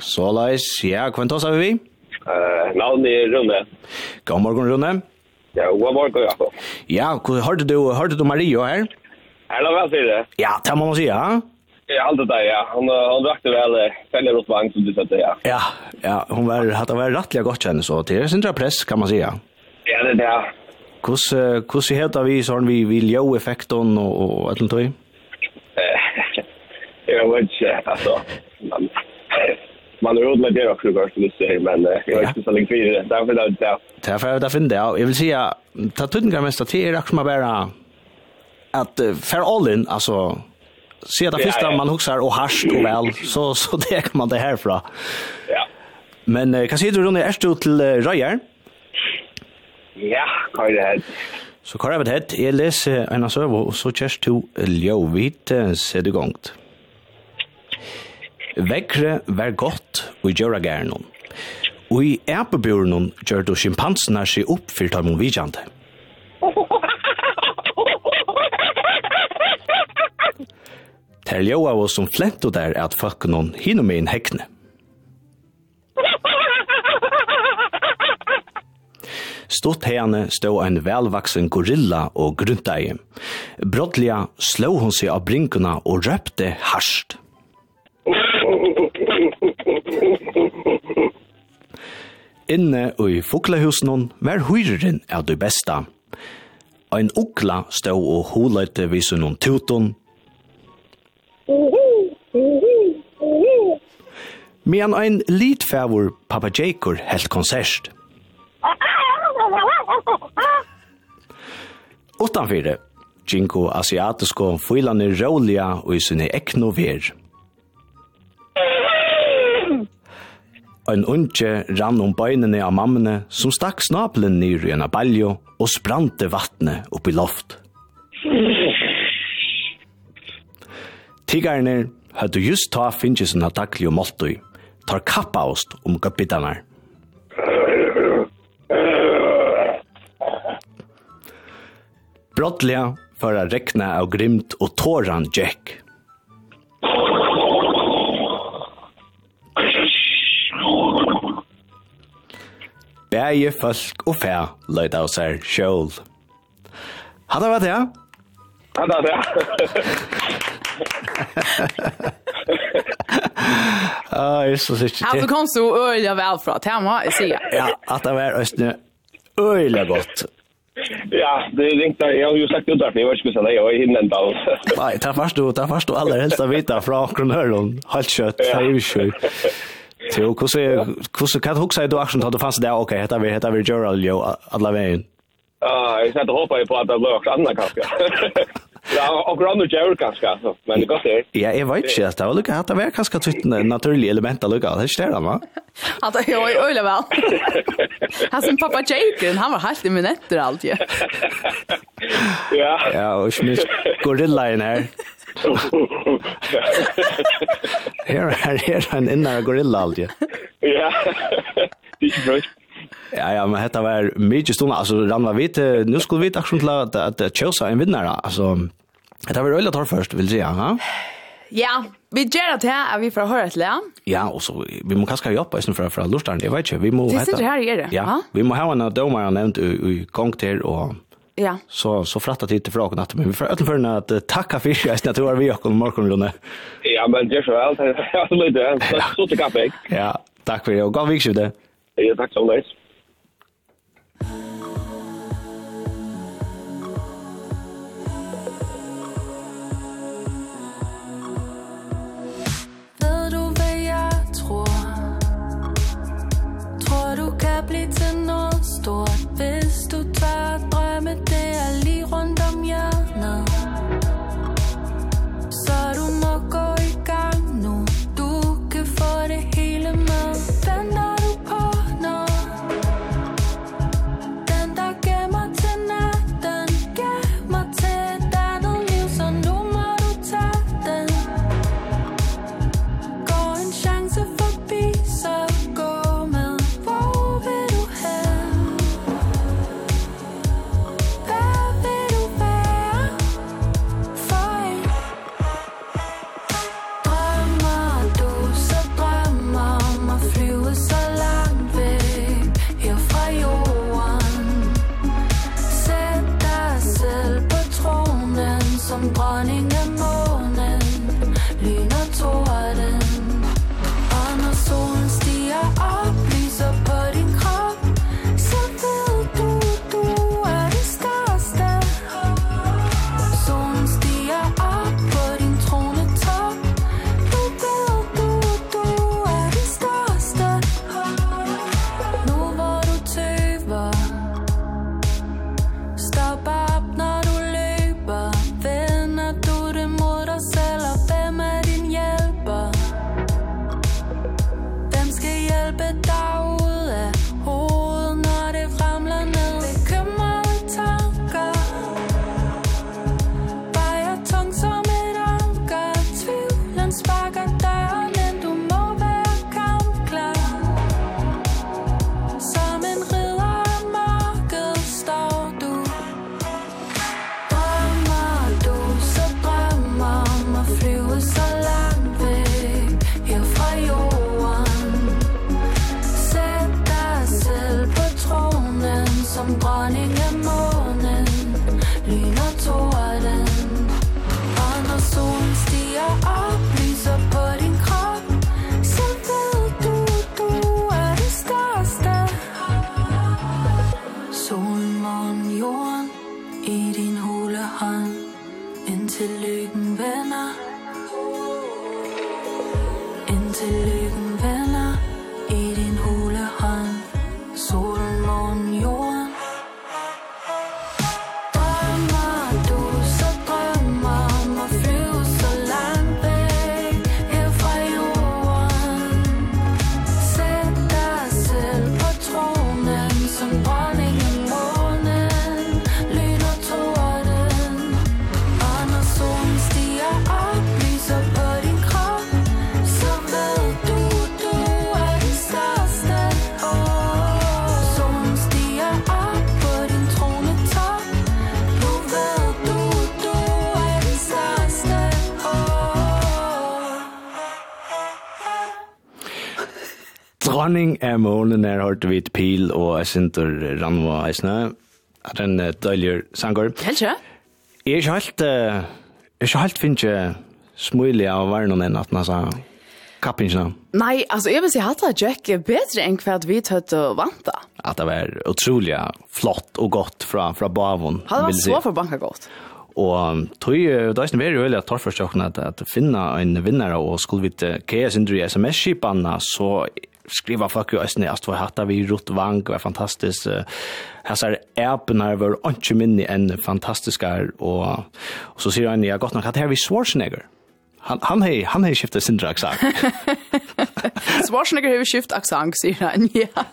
Så leis, ja, hvem tar vi? Uh, navn er Rune. God morgen, Rune. Ja, god morgen, Jakob. Ja, hørte du, hørte du Mario her? Her la vel det. Ja, det må man si, ja. Ja, allt det där, ja. Hon, hon rakte väl fälgar åt vagn som du sätter, ja. Ja, ja hon var, hade varit rättliga gott känner så. Det är sin press kan man säga. Ja, det är det. Kus kus heta vi sån vi vi ljo effekten och och allt det. Eh. [LAUGHS] Jag vet inte alltså. Man har råd med det också går till det men jag vet inte så länge det, Därför då där. Därför där finner jag. Jag vill säga ta tunn mest mest till är som bara att för all in alltså se det första man huxar och harst och väl så så det [LAUGHS] kan man det härifrån. Ja. Men kan se du då när är du till Röjer? Ja, hva er det her? Så hva er det hett, Jeg leser en av søve, og så kjørs to ljøvit ser du gongt. Vekre vær godt og gjør gærnon. Og i epebjørnen gjør du sjimpansene seg opp for dem vidjande. Ter ljøa var som flent og der er at folk noen hinner med en hekne. Stått henne stod en velvaksen gorilla og grunteie. Brottliga slå hon seg av brinkuna og røpte harsht. Inne i fuklahusen var hyreren av det beste. Ein ukla stod og holete vid noen tuton. Medan ein litfavor papageikur helt konsert. Ah! [LAUGHS] Utanfyrir, Jinko asiatisko fylani råliga og i sinne ekno ver. Ein unge rann om bøynene av mammene som stakk snapelen nyr i en abaljo og sprante vattnet opp i loft. Tigarne hadde just ta finnes en attaklig og måltøy, tar kappa oss om gøppidanar. Brottliga för att räkna av grimt och tåran Jack. Bæje folk og fæ, løyt av seg sjål. Hadda var det, ja? Hadda var det, Ah, är så sikkert. du kom så öliga väl för att hemma, jag ser. Ja, [LAUGHS] att det var östnö öliga gott. Ja, det är inte jag har ju sagt det där för jag vet inte vad jag hinner inte alls. Nej, där fast du, ta fast du alla helst att veta från Kronhörlund, halt kött, det är ju sjukt. Så hur så hur så kan huxa du action tar du fast där okej, heter vi heter vi Gerald jo alla vägen. Ja, jag satt och hoppade på att det var annat kanske. [LAUGHS] Ja, og grann gjør kanskje, så, men det går det. Ja, jeg vet ikke, det var lucka det var kanskje ett naturlig element av lucka. Det er ikke det, va? [LAUGHS] Att det jo øyelig vel. [LAUGHS] Han som pappa Jacob, han var helt i minuter allt ju. [LAUGHS] Ja. Ja, och smisk gorilla in här. Her er en innere gorilla alt, ja. Ja. Det er ikke är Ja, ja, men detta var mycket stund. Alltså, var vit, nu skulle vi ta action till att, att Chelsea är en vinnare. Alltså, det var röjligt tar först, vill säga, ja? Ja, vi gjør det här, vi får höra til det. Ja, och så, vi måste kanske jobba istället för, för lustaren, jag vet inte. Vi må, det sitter här i det. Ja, vi må ha en domare nämnt i gång till och Ja. Så så fratta tid till frågan att men vi får öll för att tacka för sig att du var vi och morgon Rune. Ja, men det är så allt. Alltså lite så så kaffe. Ja, tack för det. Och god vecka det. Ja, tack så mye. der blive til noget stort. Hvis du tør at drømme, det er lige rundt om hjørnet. Så du må gå i gang nu. Du kan få det hele med. Vent hørte vi et pil og jeg synter Ranva eisne. Er det en døylig sanger? Helt ikke? Jeg er ikke helt, uh, jeg er ikke helt finnes jeg smøylig av verden enn at man sa kappingsna. Nei, altså jeg vil si hatt at Jack er bedre enn hva vi tøtt og vant da. At det var utrolig flott og godt fra, fra bavon. Han var så for banka godt. Og tog, det er veldig veldig at torførstjøkken at, at finne en vinnare og skulle vi til KS-indre i sms-skipene, så skriva fuck you isne att vad hatta vi rot vang var fantastiskt hasar erpnar var anke minni en fantastiska och och så ser han jag gott nog att här vi Schwarzenegger. Han han hej han hej skiftar sin drag sagt [LAUGHS] Schwarzenegger har skift axang säger han ja. [LAUGHS]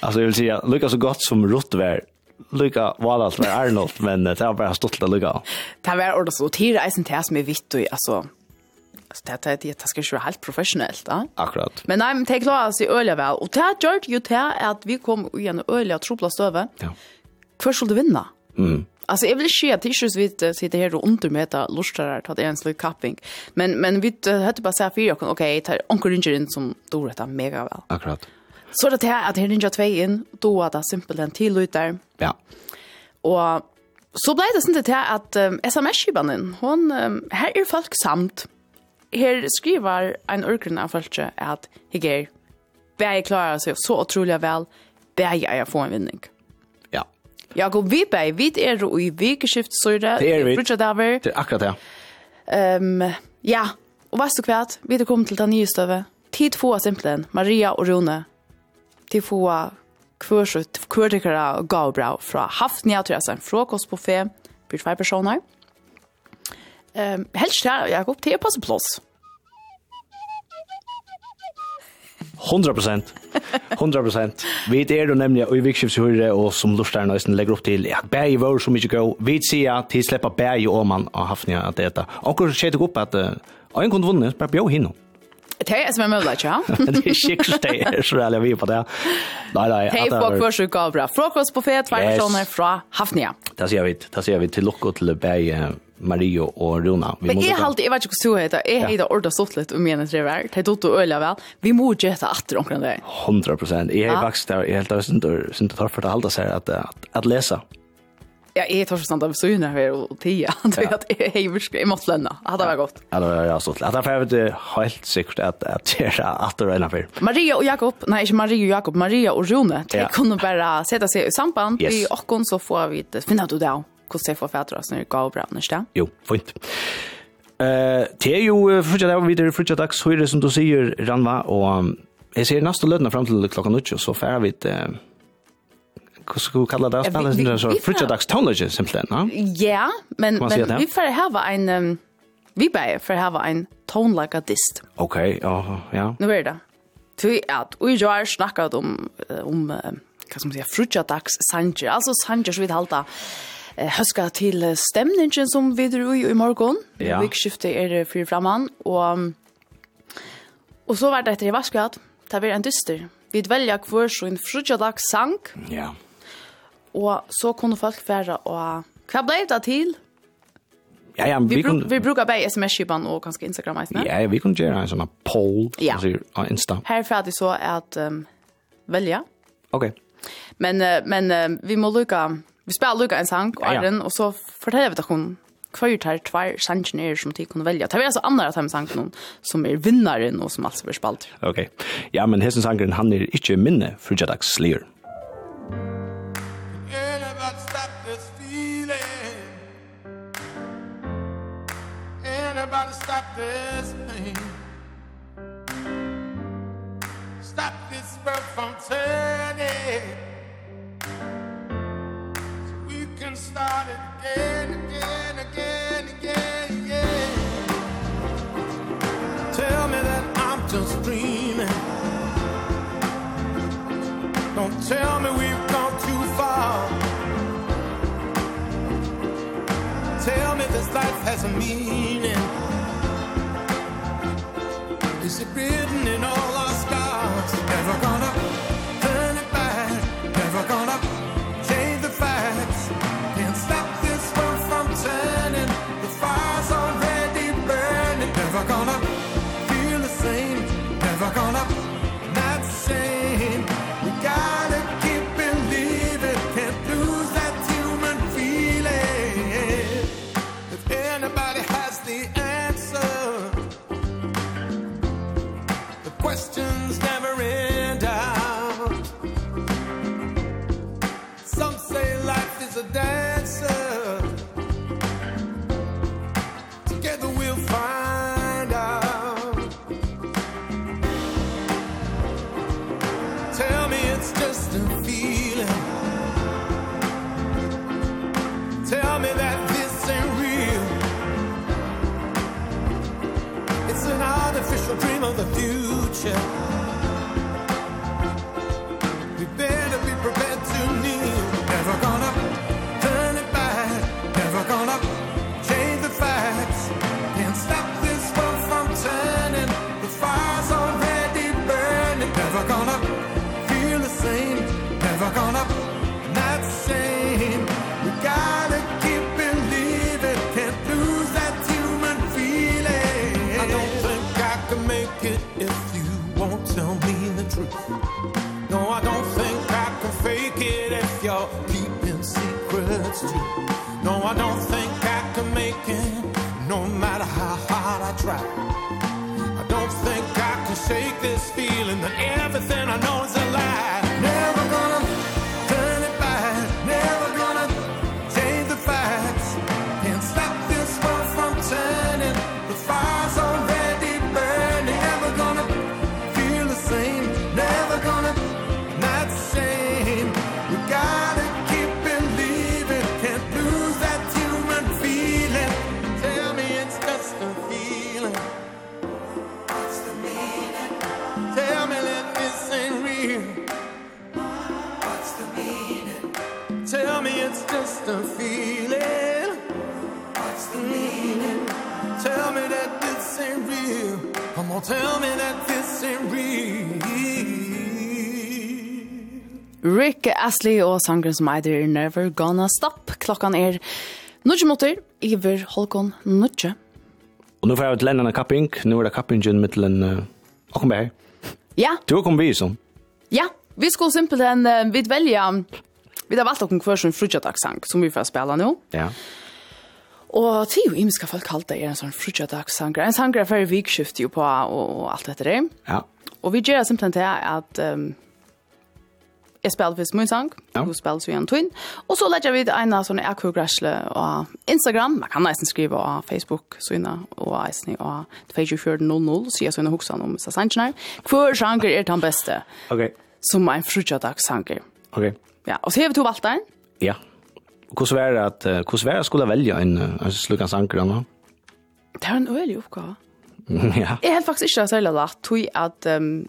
Alltså jag vill säga lukar så gott som rotvär Luka var allt var Arnold, men det var bara stått til Lukka. Det var ordet så tid, eisen är sånt här som er vitt og alltså, Alltså det är det ska ju helt professionellt, va? Akkurat. Men nej, men det klarar sig öliga väl. Och det gjort ju det att vi kom i en öliga tropla stöve. Ja. Först skulle du vinna. Mm. Alltså jag vill ske att tissues vi sitter här och under med att lustrar att det är en slut kapping. Men men vi hade bara så här fyra okej, okay, tar onkel Ranger in som då detta mega väl. Akkurat. Så det här att ringer 2 in då att det simpelt en till ut där. Ja. Och så blev det sen det här att um, SMS-skibanen hon um, här är folk samt her skriver en ørkren av følelse at Higer, bæg klarer seg så utrolig vel, bæg er jeg få en vinning. Ja. Ja, god, vi bæg, vi er jo i vikeskiftsøyre. Det er vi. Det er akkurat det. Um, ja, og vet du hva, vi er kommet til den nye støve. Tid få simpelthen, Maria og Rune. Tid få kvørsut, kvørtikere og gavbra fra Haftnia til en frokostbuffet for tvei personer. Um, helst her, Jakob, [LAUGHS] det er på sin plass. 100%. 100%. Vi er jo nemlig i vikskipshøyre, og som Lorstein Øysten legger opp til, ja, bæg i vår som ikke går. Vi sier til slipper bæg i åman og hafnia at det er. Og hvordan skjer det opp at en kunne vunnet, bare bjør hinno. Det er som er mulig, ja. Det er skickligt det så där vi på det. nei nej. Hej på kursen går bra. Frokost på fet, två personer fra Hafnia. Det sier vi, det sier vi till til bæg bäg Mario og Rona. Vi Men jeg halte, jeg vet ikke hva du heter, jeg heter Orda Sottlet om mener tre vær, det er Dotto øyla vel, vi må ikke hette atter omkring det. 100 prosent, jeg er faktisk der, jeg helt av sin tar for det halda seg at, at, at lesa. Ja, jeg tar forstand av søgene her og tida, [LAUGHS] tror jeg at jeg virkelig, jeg måtte lønne, at det var godt. Ja, det var ja, Sottlet, at det er det helt sikkert at det er atter Øla fyr. Maria og Jakob, nei, ikke Maria og Jakob, Maria og Rune, de ja. kunne bare sette seg i samband, yes. vi åkken så får vi finne ut det også hvordan jeg får fædre oss når jeg går bra, ikke? Jo, fint. Eh, det er jo frutja dag, videre frutja dag, så er det som du sier, Ranva, og jeg ser neste lødene fram til klokka 8, så færer vi til hva skal vi kalla det? Spennende sin sånn frutjadags tonelage, simpelthen, ja? Ja, men, men vi får hava en, um, vi bare får hava en tonelaga dist. Ok, ja, ja. Nu er det. Tui at, og jeg har snakket om, om, hva skal man sier, frutjadags sanger, altså sanger som vi talte, høska til stemningen som vi dro i i morgen. Ja. Vikskiftet er fyrt framman, og, og så var det etter i vaskrat, det var en dyster. Vi velja kvar så en frugjadag sang, ja. og så kunne folk være og hva ble det til? Ja, ja, vi, vi, kunne... vi brukar bare sms-kipan og kanskje Instagram. Eisne. Ja, vi kunne gjøre en sånn poll ja. på Insta. Her er det så at um, velja. Ok. Men, men vi må lukka Vi spelar Luca en sang, och den och så fortäller vi att hon kvar tar två sanger som de kunde välja. Det är alltså andra att han sangen som är vinnaren och som alltså blir spalt. Okej. Okay. Ja, men hessen sangen han är inte minne för Jadak Slayer. Anybody stop this pain Stop this birth from tearing can start it again, again, again, again, again. Tell me that I'm just dreaming. Don't tell me we've gone too far. Tell me this life has a meaning. Is it written in all you it's true. No, I don't think I can make it No matter how hard I try. I don't think I can shake this feeling That everything I know is a lie. Rick Astley og sangren som eider Never Gonna Stop. Klokkan er nudje motor, Iver Holkon nudje. Og nå får jeg ut lennene kapping. Nå er det kappingen mittelen uh, Akkomberg. Ja. Du har kommet vi som. Ja, vi skulle simpelthen, uh, vi velger, vi har valgt noen hver som frutjadagssang, som vi får spela nå. Ja. Og til jo imiske folk kalte er en sånn frutjadagssang. En sang er for vikskift jo på og, og alt dette det. Ja. Og vi gjør simpelthen til at um, jeg spiller først min sang, ja. hun spiller så igjen tøyn. Og så legger vi en av sånne akkurat-græsle Instagram, man kan nesten skrive av Facebook, sånne, og eisen og 2400, så jeg sånne hoksan om seg sannsjen her. Sanger er den beste, Ok. som er en frutjadagssanger. Ok. Ja, og så har vi to valgt den. Ja. Hvordan var det at, hvordan var det at skulle velge en, en slukken sanger da? Det er en øyelig oppgave. [LAUGHS] ja. Jeg har faktisk ikke særlig lagt, tog at, um,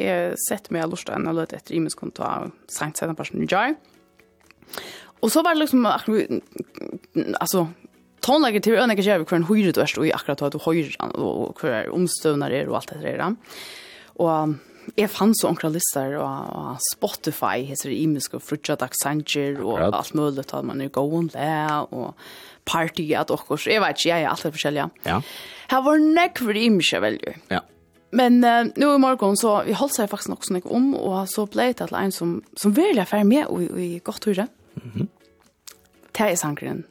jeg sett meg lort enn og løtt etter imens kom til sankt seg den personen i jar. Og så var det liksom, altså, tonlegger til øyne ikke hver en høyre du er, og akkurat at du høyre, og hver omstøvner er, og alt det der. Og jeg fann så onkra lister, og, og Spotify, heter det imensk, og frutja dagsanger, og akkurat. alt mulig, at man er gåen le, og party, at okkur, jeg vet ikke, jeg er alt det forskjellige. Ja. Her var nekk for jeg velger. Ja. Men uh, nu i morgon så vi håller sig faktiskt också något om och så blev det att en som som vill jag färd med och i gott hur det. Mhm. Mm Terry Sankren,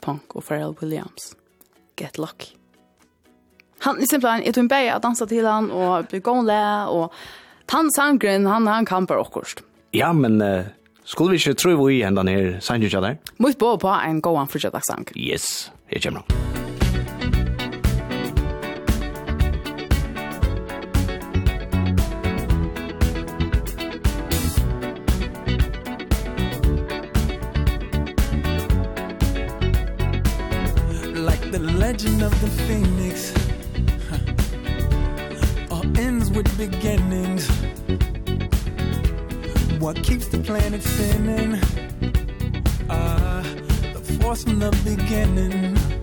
Punk och Pharrell Williams. Get lucky. Han är simpelthen ett en bäge att dansa till han och bli gånglä och Tan Sankren han han kampar också. Ja men uh, skulle vi inte tro vi ända ner Sankren där? Måste bo på en gåan för Chadaf sang. Yes, det kommer. the legend of the phoenix. Huh. all ends with beginnings. What keeps the planet spinning? Ah uh, the force from the beginning.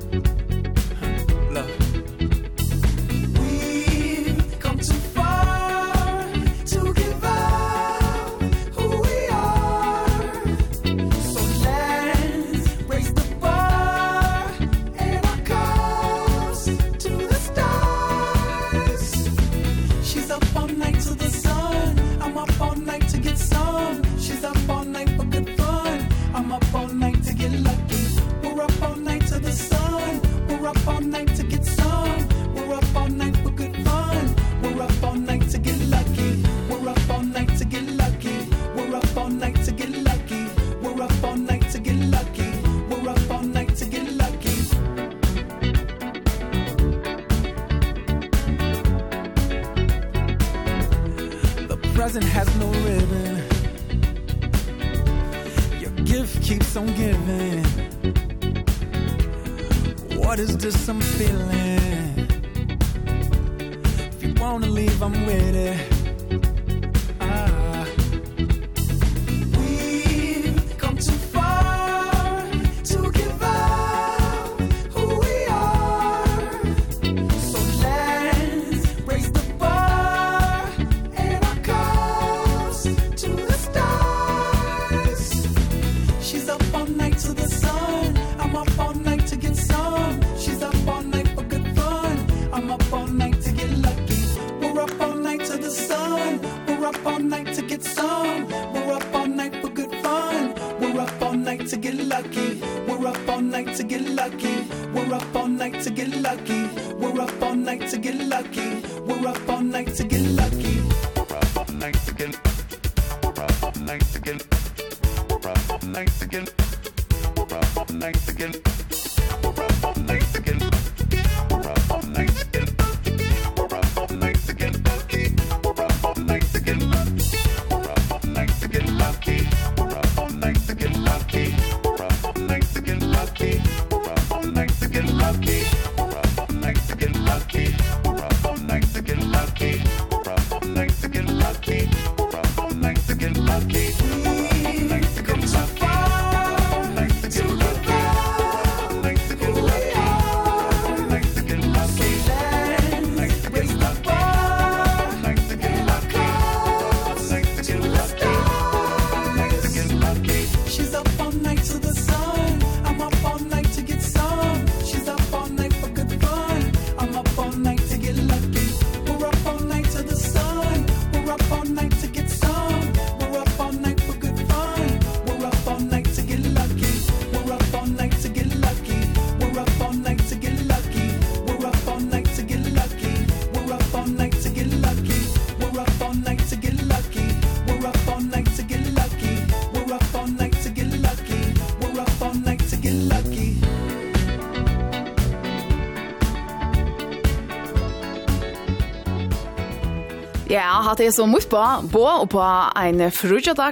Ja, hatt jeg så mye på, på og på en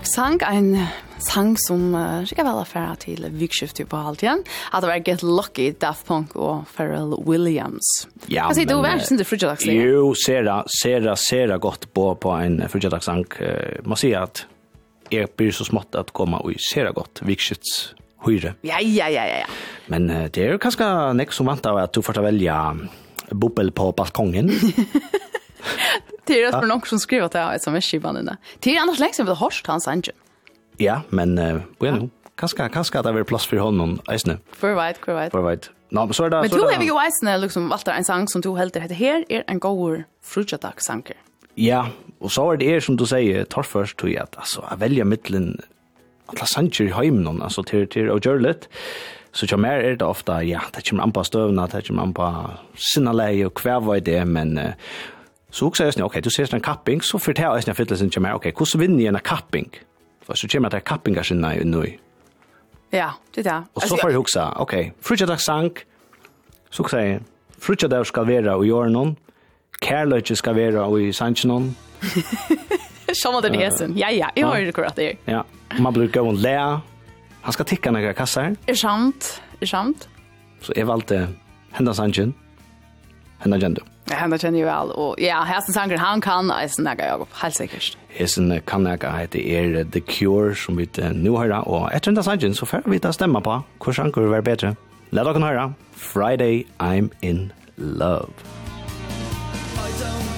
sang en sang som uh, sikkert vel affæra til vikskiftet på halvt igjen. At det var Get Lucky, Daft Punk og Pharrell Williams. Ja, Hva sier du, hva er sin frugedagssang? Jo, sera, sera, sera godt på på en frugedagssang. Uh, må si at jeg blir så smått at komme og sera godt vikskifts høyre. Ja, ja, ja, ja. Men uh, det er jo kanskje nek som vant av at du får ta velja bobbel på balkongen. [LAUGHS] Det är för någon som skriver att jag är som är skivan där. Det är annars länge sedan vi har hört hans angen. Ja, men eh well, ja. kanske kanske att det blir plats för honom nu. För vet, för vet. För vet. No, så där. Men du har ju isne liksom Walter en sang som du helt heter här är en goer fruktatak sanker. Ja, och så är det er, som du säger tar först tror jag att alltså att välja mitten alla sanker i hemmen alltså till till och görlet. Så jag mer är det ofta ja, det kommer an på stövna, det kommer an på sinna läge och kvar vad det men Så också är det okej, du ser en kapping så för det är det fittelsen kommer okej, hur så vinner en kapping? För så kommer det kappingar sin nej nu. Ja, det där. Och så får jag också, okej, frutja dag sank. Så säger frutja dag ska vara och göra någon. Kärlöjtje ska vara i sanchen [LAUGHS] Som det är sen. Ja, ja, jag har ju kurat det. Ja, man brukar gå lä. Han ska ticka några kassar. Är sant, är sant. Så är valde hända sanchen. Hända gendu. Ja, han kjenner jo vel, og ja, hesten sanger han kan, jeg snakker jeg opp, helt sikkert. Hesten kan jeg hette er The Cure, som vi nå hører, og etter enda sangen så får vi ta stemme på hvor sanger vil være bedre. La dere høre, Friday I'm in Love. I don't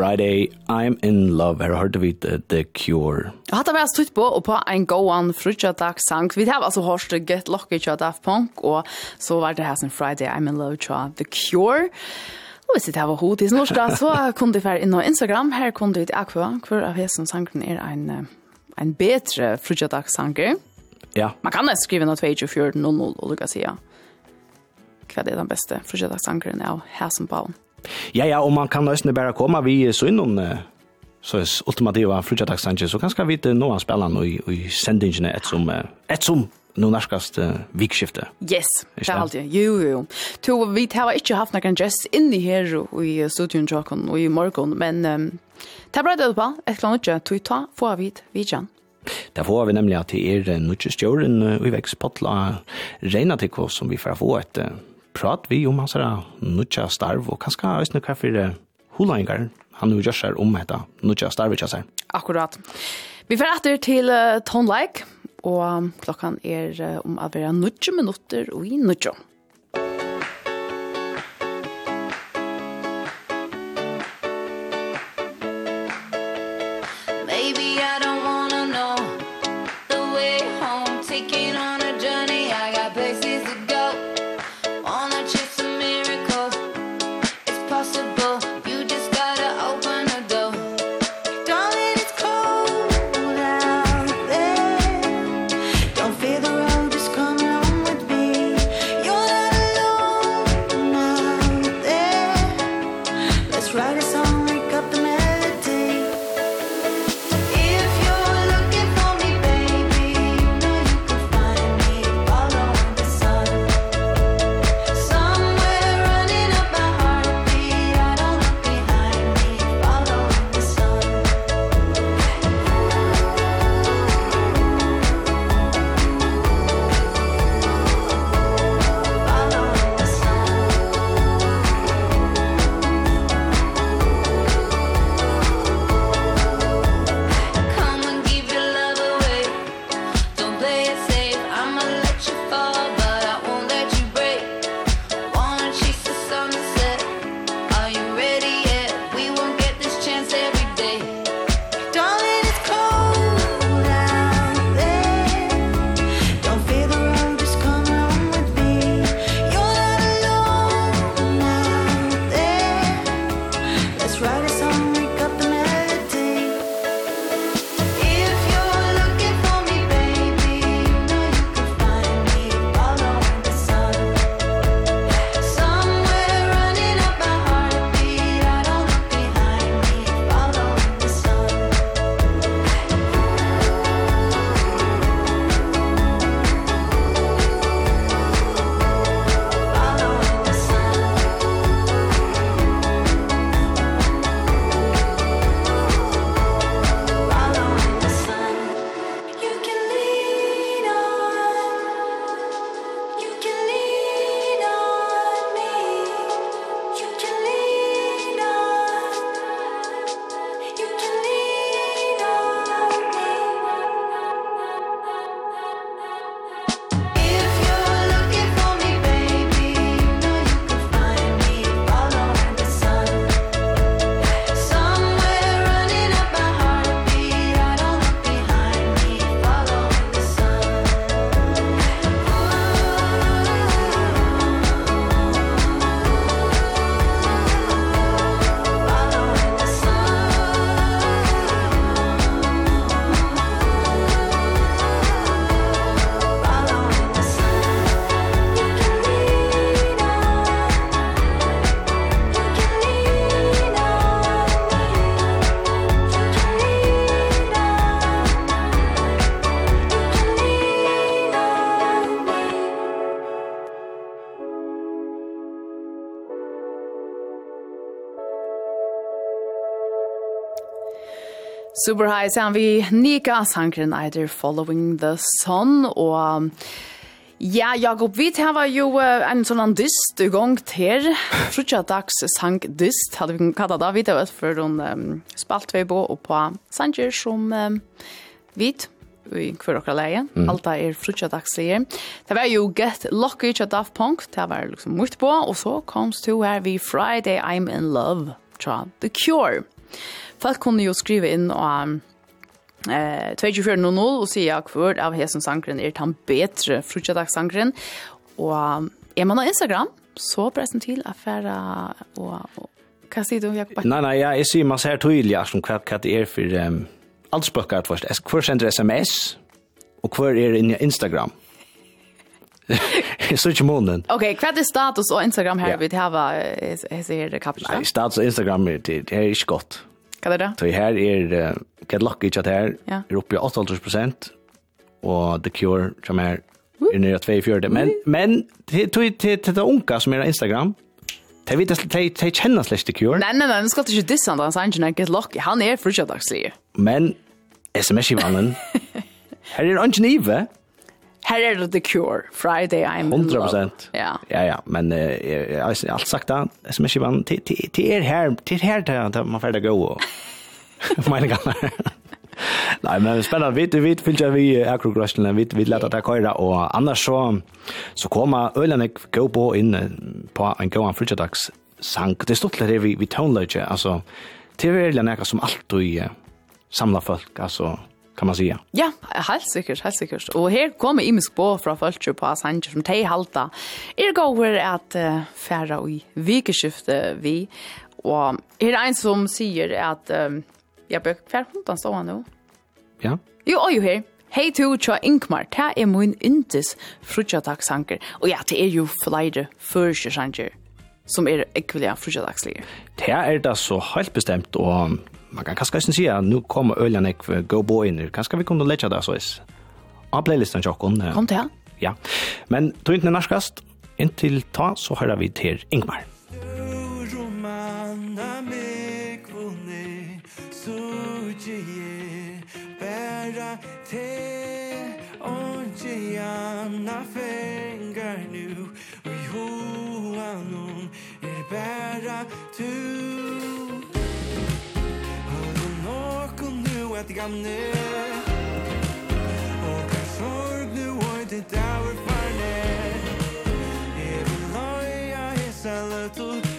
Friday, I'm in love. Her hørte vi The, the Cure. Jeg hadde vært stutt på, og på en gåan frutjadag sang. Vi har altså hørt Get Lucky fra Daft Punk, og så var det her som Friday, I'm in love fra The Cure. Og hvis det her var hod i snorska, så [LAUGHS] kunne du være inn på Instagram. Her kunne du ut akva, hvor av hessen sangen er en, en bedre frutjadag sanger. Ja. Man kan skrive noe 24.00, og du kan si ja. Hva er den beste frutjatak-sangeren av hessen på? Ja. Ja, ja, og man kan nesten bare komme vi så innom så er ultimativa frutjataksanje, så kanskje vi til noen spillet i, i sendingene et som, et som nu nærkast uh, vikskifte. Yes, det er alltid. Jo, jo. jo. To, vi har ikke haft noen dress inni her og i studion tjokken og i morgon, men um, det er bra det på, et eller annet ikke, tog ta, få av hit, vi kjenn. Det får vi nemlig at det er stjåren uh, i vekst potla regna til hva som vi får få et uh, prat vi om hans nutja starv og kanskje æsne hva for hulaingar han jo gjør om hetta nutja starv ikke seg. Akkurat. Vi får etter til uh, Tone Like, og klokkan er om um, å være nutja minutter og i nutja. Super high sen vi Nika Sankren Eider following the sun og Ja, Jakob, vi var jo en sånn dyst i gang til. [LAUGHS] Frutja dags sang dyst, hadde vi kalla det. Vi vet for hun um, spalt vi på og på sanger som um, vit i hver okra leie. Mm. Alt det er frutja dags leie. Det var jo Get Lucky til Daft Punk, det var liksom myrt på. Og så kom du her vi Friday I'm in Love, tja The Cure. Folk kunne jo skrive inn og eh 2400 og sier hvor av hesen sangren er han bedre frutjadagssangren. Og er man på Instagram, så pressen til affæra og, og Hva sier du, Jakob? Nei, nei, ja, jeg sier man ser tydelig som hva det er for um, alt spøkker først. Hvor sender SMS, og hvor er i Instagram? [LAUGHS] så ikke månen. Ok, hva er status og Instagram her? Ja. Vi har hva jeg sier det kapitlet. Nei, status og Instagram er, det er ikke godt. Hva er det? Så her er Get Lucky chat her, ja. er oppe i 88 og The Cure som er er nere 24. Men, men til, til, til, til det unga som er Instagram, de vet de, de kjenner slett The Cure. Nei, nei, nei, nå skal du ikke disse han är Get Lucky, han er frutjadagslig. Men sms-skivanen, [LAUGHS] her er Angenive, Her er det The Cure, Friday I'm 100%. in love. Ja. Ja, ja, men eh, jeg, har alt sagt det. Som är skivan, til er her, til her, til där man ferdig gå og [LAUGHS] mina gamle. Nei, men spennende, Vi vet vill jag vi akrograschen, vi vi lærte det køyre, og annars så så kommer ölen gå på in på en gåan frigadags sang. Det er står det vi vi tonlöje, altså, det är väl något som alltid samlar folk, altså, kan man säga. Ja, helt säkert, helt säkert. Och här kommer imisk på från folk på Sanger som tej halta. Er går att uh, färra i vikeskifte vi och här är en som säger att um, jag behöver färra hundan så han nu. Ja. Jo, oj här. Hej to tja Inkmar, ta er min intis frutjatakssanker. Og ja, det er jo flere førsjøsanger som er ekvilja frutjatakslige. Det er det så helt bestemt, og man kan kanskje ikke si at nå kommer øljan ek go boy inn. Kanskje vi kunne lette det så is. Av playlisten tjokken. Kom til, ja. Ja. Men tog ikke norskast. Inntil ta så hører vi til Ingmar. Anna fengar nu Og i hoan hon är bära tur at gamne Og hver sorg nu oi til daur farne Jeg vil loja hesa løtul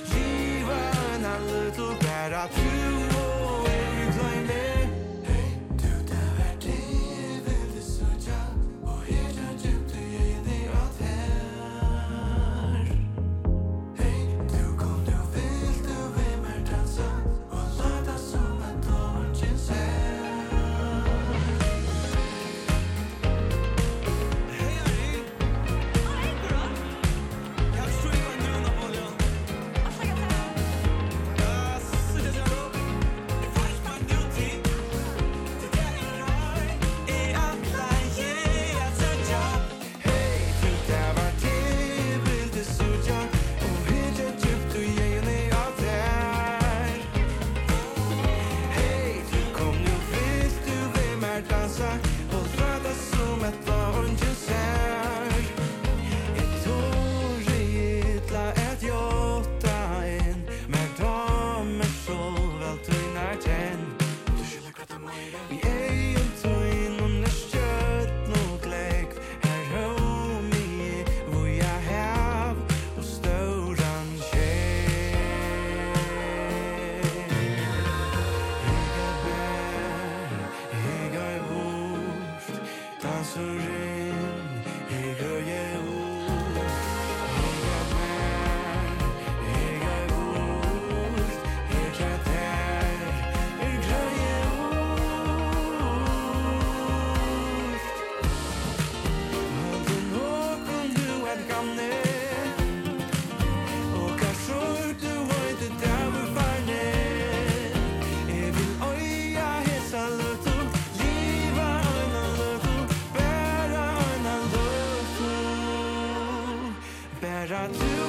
I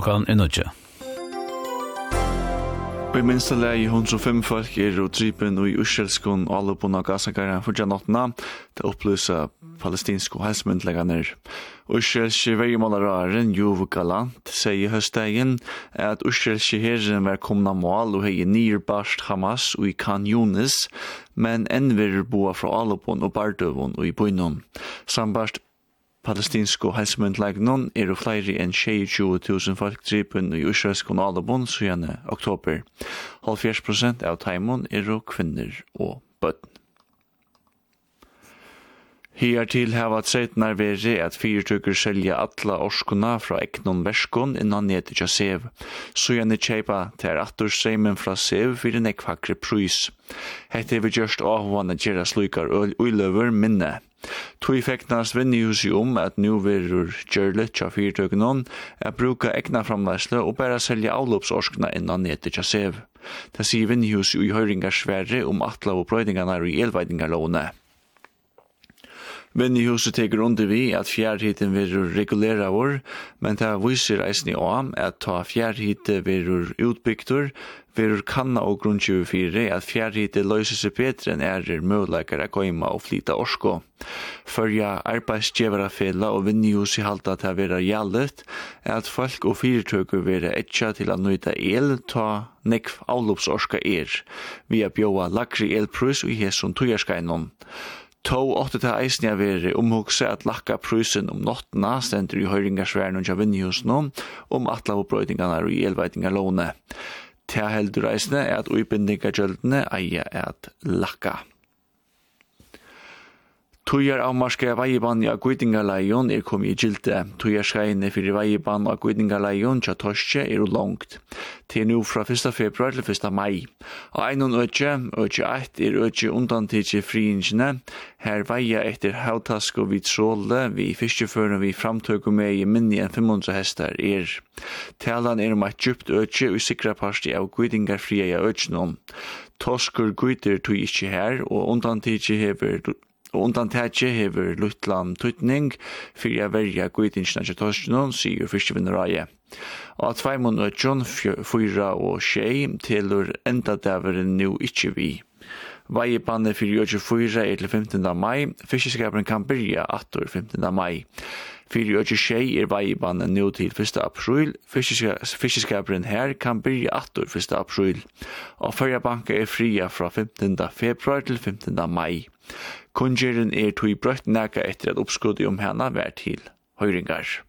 klokkan er nødje. Vi minst lei 105 folk er og drypen og i urselskon alle på noen gassakare for Janotna til å opplyse palestinske helsemyndleganer. Urselske vergemålaren Jove Galant sier høstdagen at urselske herren var komna mål og hei nirbarst Hamas og i Khan Yunis, men enn vil boa fra Alopon og Bardøvon og i Bøynon. Sambarst palestinsko helsemyndleiknon er og flere enn 22.000 folk drypen i israelsk og alabon sujane oktober. 70% av taimon er og kvinner og bøtten. Hier til hava tretnar veri at fyrtukur selja alla orskuna fra eknon verskon innan nete tja sev. Så gjerne kjeipa ter attur seimen fra sev fyrir nekvakre prus. Hette vi gjørst avhåan at gjerra slukar uiløver minne. Tui feknast vinnjusi om at nu verur gjørlet tja fyrtøkken om er bruka egna framleisle og bæra selja avlopsorskna innan netet tja sev. Det sier vinnjusi i høyringar sverre om atla og brøydingarna i elveidingarlovene. Men i huset teker under vi at fjærhiten verur regulera vår, men det viser eisen i om at ta fjærhite verur utbygtur, verur kanna og grunn 24 at fjærhite løyser seg bedre enn er møleikar a og flita orsko. Førja arbeidsgjevarafela og vinnihus i halda til å være gjallet, er at folk og fyrirtøker være etja til å nøyta el, ta nekv avlopsorska er, via bjóa lakri elprus og hesson tujarskainom. Tå åtte til eisen jeg vil omhugse at lakka prysen om nottena stender i høyringarsværen og javinjusen om atlav opprøydingene og elveitingar låne. Ta heldur eisne er at uibindinga gjøldene eier at lakka. Tøyar avmarska veiban av Guidingaleion er kom i gilte. Tujar skreine fyrir veiban av Guidingaleion tja torskje er langt. Til nu fra 1. februar til 1. mai. Og einon øtje, øtje 1, er øtje undantidje friingene. Her veia etter hautask og vi tråle, vi fiskeføren vi framtøk med i minni enn 500 hestar er. Talan er om et djupt øtje og sikra parsti av Guidingarfria øtjenom. Toskur guider tog ikkje her, og undantidje hever Og undantetje hever Lutland tøytning fyrir jeg verja guitinsna til torsjonon, sier fyrstevinneraie. Og at feimun øtjon, fyra og tjei, tilur enda dæveren nu ikkje vi. Veibandet fyrir 24 er til 15. mai, fiskeskaperen kan byrja atur 15. mai. Fyrir 26 er veibandet nu til 1. april, fiskeskaperen her kan byrja atur 1. april. Og fyrja banka er fria fra 15. februar til 15. mai. Kungeren er tog brøtt næka etter at oppskuddet om henne vær til høyringar.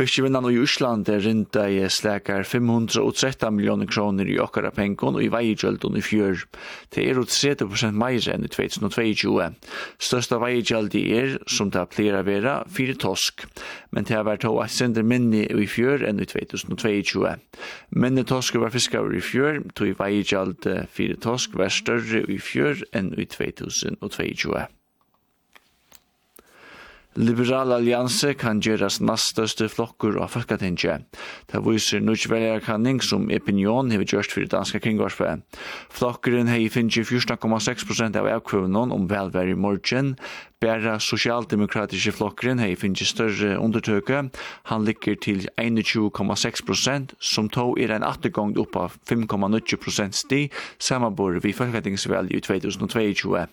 Fiskevinnan i Ísland er rinda i slækar 513 millioner kroner i okkara pengon og i veigjaldun i fjör. Det er 30% meira enn i 2022. Størsta veigjaldi er, som det pleier å vera, fire tosk, men det har vært hva sender minni i fjör enn i 2022. Minni tosk var fiskar i fjør, tog veigjald fire tosk var større i fjör enn i 2022. Liberal Allianse kan gjeras nastøste flokkur av Folketinget. Det viser nødvendig som opinion hever gjørst fyrir danska kringvarspe. Flokkeren hei finnje 14,6% av avkvøvnån om velvær i morgen, Bæra sosialdemokratiske flokkeren hei finnje større undertøke. Han ligger til 21,6%, som tog er en attergångt opp av 5,9 prosent sti, samarbor vi folketingsvalg i 2022.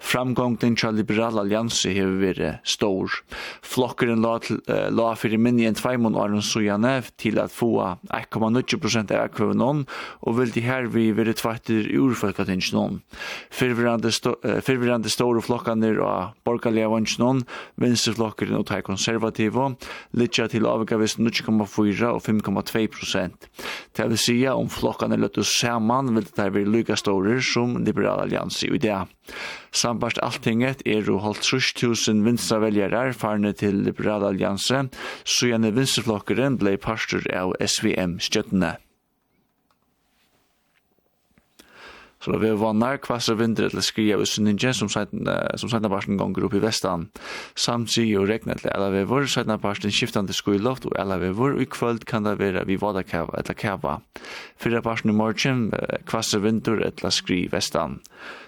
Framgången til Liberal Allianse har vært stor. Flokkeren la, til, la fyrir minni enn tveimund åren sujane til at få 1,9 prosent av kvøvnån, og vil de her vi være tveitir ur folketingsvalg. Fyrvirande, sto, fyrvirande store flokkaner og borgarlega vansjonon, venstreflokkeren og tei konservativo, litja til avgavis 0,4 og 5,2 prosent. Det vil sija om flokkane løttu saman vil det være lykka store som Liberal Allianse i det. Sambart alltinget er jo holdt 3000 venstreveljarar farne til Liberal Allianse, så gjerne vinstreflokkeren blei parster av SVM-stjøttene. Så det var nær kvassar vinter til skria og Sunninje, som sætna parten gonger opp i vestan. Samt sig og regna til alla vevor, sætna parten skiftande skuiloft og alla vevor, og i kvöld kan det være vi vada kava eller kava. Fyra parten i morgen kvassar vinter til skri i vestan.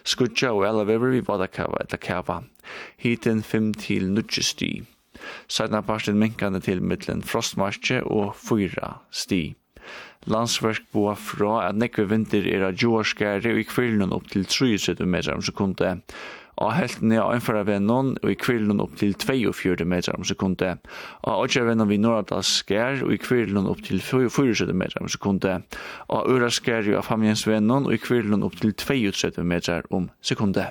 Skutja og alla vevor vi vada kava eller kava. Hiten 5 til 9 sti. Sætna parten minkande til mittlen frostmarsje og fyra sti. Landsverk boa fra at nekve vinter er av jorskare og i kvillen opp til 37 meter om sekunde. Og heltene av anføra vennon og i kvillen opp til 42 meter om sekunde. Og åkja vennon vi Norradals skær og i kvillen opp til 44 meter om sekunde. Og øra skær jo av famjens vennon og i kvillen opp til 32 meter om sekunde.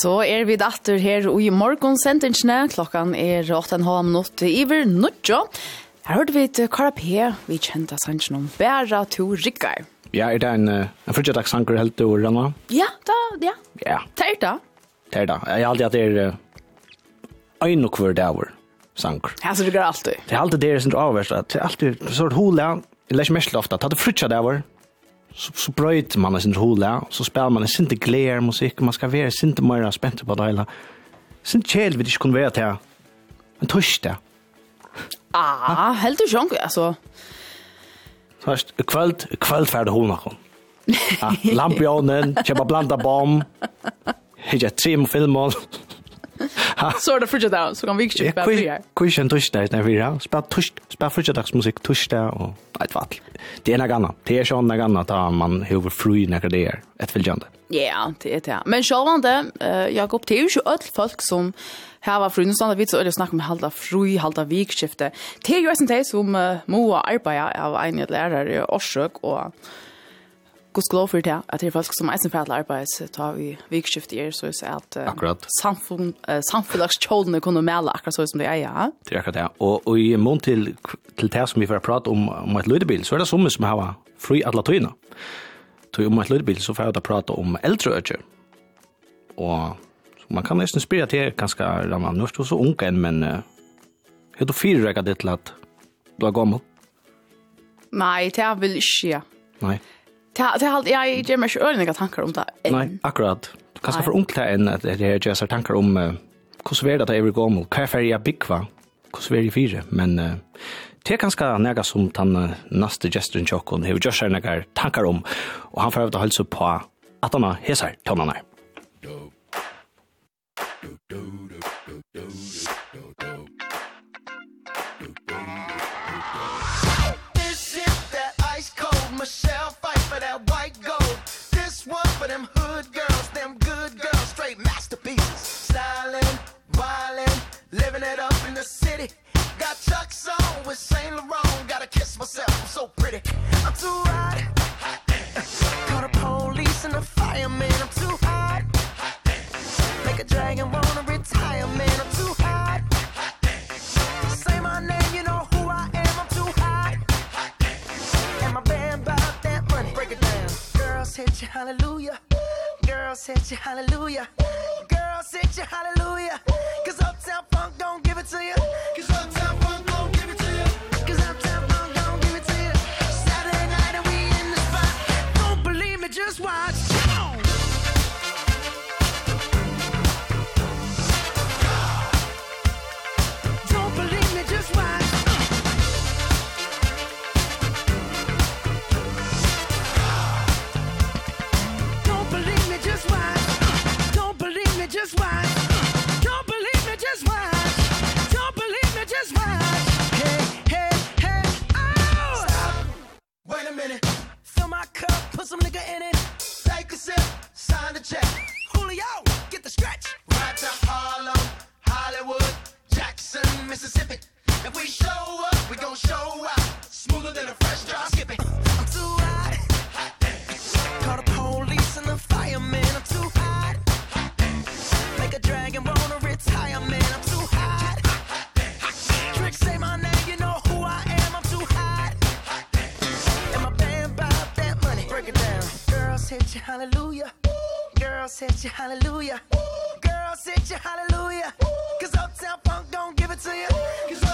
Så er vi datter her og i morgon sendingsene. Klokkan er 8.30 minutter iver nødja. Her hørte vi til Kara P, vi kjente sannsyn om Bæra to Rikkar. Ja, er det en, en fortsatt helt til Ranna? Ja, da, ja. Ja. Det da? det. Det er det. Jeg har alltid at det er en og hver dager sanker. Ja, så det går alltid. Det er alltid det som er avverst. Det er alltid så er det hula. Jeg leser mest ofte. Ta det frutja dager så, så brøyt man sin hula, så spiller man en sin glær musikk, man skal være sin mer spent på det hele. Sin kjell vil ikke kunne være til en torsdag. Ah, helt du sånn, altså. Først, kvöld, kvöld ferdig hona kom. Ja, lampionen, kjøpa blanda bom, hittar trim filmer. [LAUGHS] Så er det fortsätter down så kan vi ju bara börja. Kuschen torsdag när vi är. Spela torst, spela förstagsmusik torsdag och ett vart. Det er några andra. Det er sånn såna andra att man hur fri när det er et följande. Ja, det er det. Men självande Jakob det er jo ikke alle folk som har var Nå standa vi så öde snakka om halda fru, halda vikskifte. Det er jo en som uh, må arbeide av en lärare i Orsök och god skal for det, at det er folk som eisen fædler arbeids tar vi vikskift er, så er at akkurat. samfunn, samfunnlagskjålene kunne melde akkurat så som det er, ja. Det er akkurat det, og, og i mån til, til det som vi får prate om, om et løydebil, så er det som som har fri alle tøyene. Så om et løydebil så får jeg prate om eldre øyne, og man kan nesten spyrja til ganske ramma, nå er du så unge enn, men er du fyrrekket det til at du er gammel? Nei, det vil ikke, ja. Nei. Ja, det har jag ger mig själv några tankar om det. Nej, akkurat. Kanske för ungt än att det är just tankar om hur svär det är vi går mot. Hur färja bikva. Hur svär det fyra, men det är ganska näga som han nästa gesten chocken. Det är just några tankar om och han får att hålla på att han har hesar tonarna. Do. Do do. on with Saint Laurent. Gotta kiss myself, I'm so pretty. I'm too hot. Call the police and the fireman. I'm too hot. Make a dragon wanna retire, man. I'm too hot. Say my name, you know who I am. I'm too hot. And my band bought that money. Break it down. Girls hit you, hallelujah. Girls hit you, hallelujah. Girls hit you, hallelujah. Cause Uptown Funk don't give it to you. Cause Uptown some nigga in it. Take a sip, sign the check. Julio, get the stretch. Right to Harlem, Hollywood, Jackson, Mississippi. If we show up, we gon' show out. Smoother than a fresh drop skipping I'm too hot, hot Call the police and the fireman I'm too hot, hot Make a dragon hit you hallelujah. Girls hit you hallelujah. Girls hit you hallelujah. Cuz uptown funk don't give it to you cuz